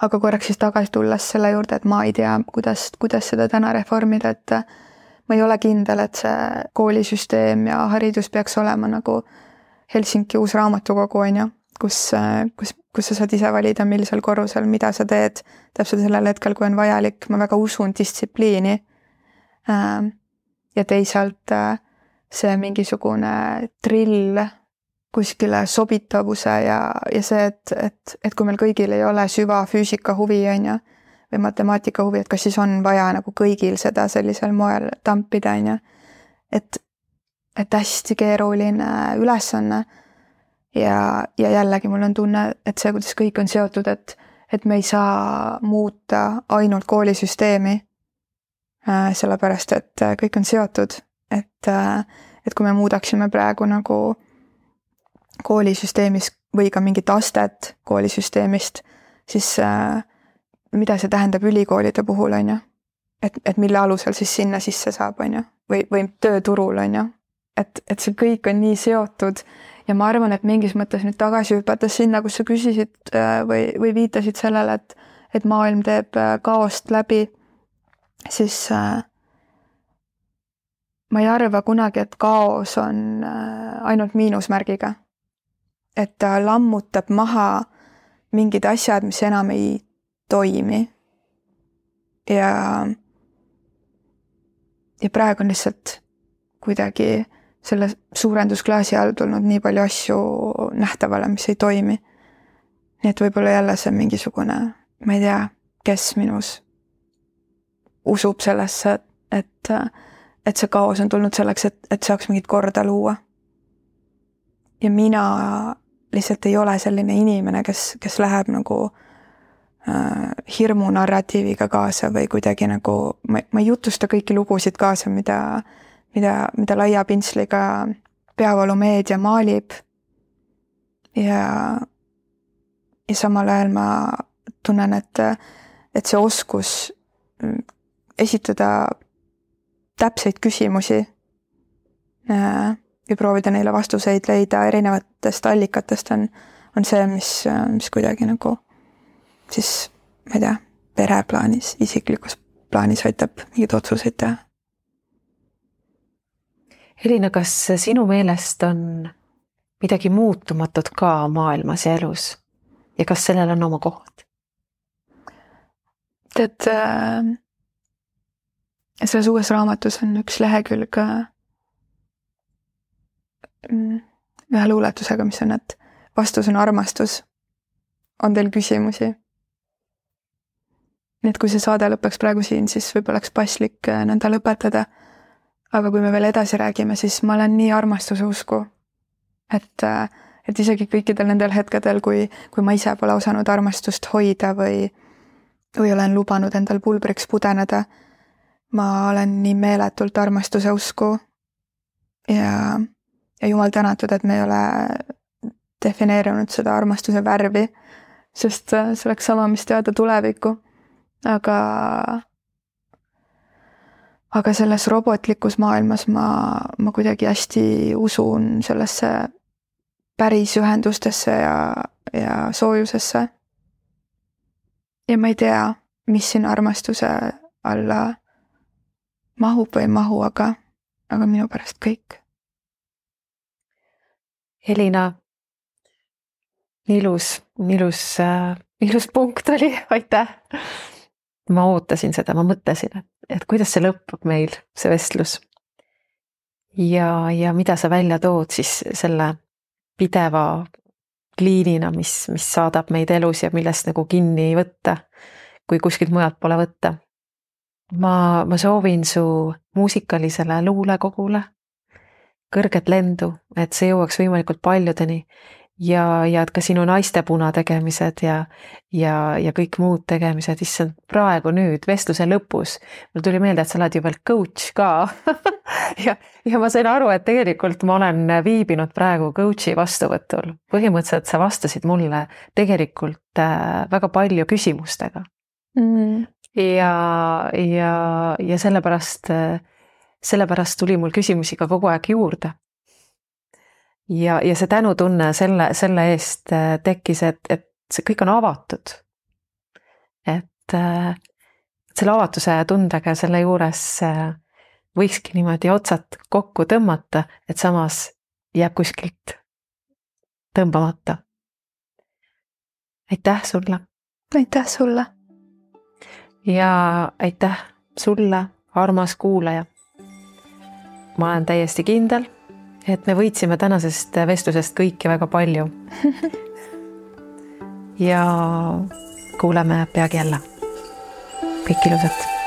Speaker 2: aga korraks siis tagasi tulles selle juurde, et ma ei tea, kuidas, kuidas seda täna reformida, et ma ei ole kindel, et see koolisüsteem ja haridus peaks olema nagu Helsingi uus raamatukogu, on ju, kus, kus, kus sa saad ise valida, millisel korrusel, mida sa teed täpselt sellel hetkel, kui on vajalik, ma väga usun distsipliini. Ähm, ja teisalt äh, see mingisugune drill kuskile sobitavuse ja, ja see, et, et, et kui meil kõigil ei ole süvafüüsika huvi, on ju või matemaatika huvi, et kas siis on vaja nagu kõigil seda sellisel moel tampida, on ju. et, et hästi keeruline ülesanne. ja, ja jällegi mul on tunne, et see, kuidas kõik on seotud, et, et me ei saa muuta ainult koolisüsteemi. Äh, sellepärast, et äh, kõik on seotud, et, äh, et kui me muudaksime praegu nagu koolisüsteemis või ka mingit astet koolisüsteemist, siis äh, mida see tähendab ülikoolide puhul, on ju. et, et mille alusel siis sinna sisse saab, on ju, või, või tööturul, on ju. et, et see kõik on nii seotud ja ma arvan, et mingis mõttes nüüd tagasi hüpates sinna, kus sa küsisid äh, või, või viitasid sellele, et, et maailm teeb äh, kaost läbi, siis äh, ma ei arva kunagi, et kaos on ainult miinusmärgiga. et ta lammutab maha mingid asjad, mis enam ei toimi. ja, ja praegu on lihtsalt kuidagi selle suurendusklaasi all tulnud nii palju asju nähtavale, mis ei toimi. nii et võib-olla jälle see mingisugune, ma ei tea, kes minus usub sellesse, et, et see kaos on tulnud selleks, et, et saaks mingit korda luua. ja mina lihtsalt ei ole selline inimene, kes, kes läheb nagu äh, hirmu narratiiviga kaasa või kuidagi nagu, ma, ma ei jutusta kõiki lugusid kaasa, mida, mida, mida laia pintsliga peavoolumeedia maalib. ja, ja samal ajal ma tunnen, et, et see oskus mm, esitada täpseid küsimusi äh, ja proovida neile vastuseid leida erinevatest allikatest on, on see, mis, mis kuidagi nagu siis, ma ei tea, pereplaanis, isiklikus plaanis aitab mingeid otsuseid teha.
Speaker 1: Elina, kas sinu meelest on midagi muutumatut ka maailmas ja elus ja kas sellel on oma koht?
Speaker 2: tead äh,, selles uues raamatus on üks lehekülg äh, Mm, ühe luuletusega, mis on, et vastus on armastus. on teil küsimusi? Nii et kui see saade lõpeks praegu siin, siis võib-olla oleks paslik äh, nõnda lõpetada. aga kui me veel edasi räägime, siis ma olen nii armastuse usku, et, äh, et isegi kõikidel nendel hetkedel, kui, kui ma ise pole osanud armastust hoida või, või olen lubanud endal pulbriks pudeneda, ma olen nii meeletult armastuse usku ja ja jumal tänatud, et me ei ole defineerinud seda armastuse värvi, sest äh, see oleks sama, mis teada tulevikku. Aga, aga selles robotlikus maailmas ma, ma kuidagi hästi usun sellesse päris ühendustesse ja, ja soojusesse. ja ma ei tea, mis siin armastuse alla mahub või ei mahu, aga, aga minu pärast kõik
Speaker 1: Elina, ilus, ilus äh,, ilus punkt oli, aitäh. Ma ootasin seda, ma mõtlesin, et, et kuidas see lõpeb meil, see vestlus. ja, ja mida sa välja tood siis selle pideva liinina, mis, mis saadab meid elus ja millest nagu kinni võtta, kui kuskilt mujalt pole võtta. ma, ma soovin su muusikalisele luulekogule kõrget lendu, et see jõuaks võimalikult paljudeni ja, ja et ka sinu naiste punategemised ja, ja, ja kõik muud tegemised, issand, praegu nüüd vestluse lõpus mul tuli meelde, et sa oled ju veel coach ka ja, ja ma sain aru, et tegelikult ma olen viibinud praegu coach'i vastuvõtul. põhimõtteliselt sa vastasid mulle tegelikult äh, väga palju küsimustega mm.. ja, ja, ja sellepärast äh, sellepärast tuli mul küsimusi ka kogu aeg juurde. Ja, ja see tänutunne selle, selle eest äh, tekkis, et, et see kõik on avatud. et äh, selle avatuse tundega selle juures äh, võikski niimoodi otsad kokku tõmmata, et samas jääb kuskilt tõmbamata. aitäh sulle.
Speaker 2: aitäh sulle.
Speaker 1: ja aitäh sulle, armas kuulaja ma olen täiesti kindel, et me võitsime tänasest vestlusest kõiki väga palju. ja kuuleme peagi jälle. kõike ilusat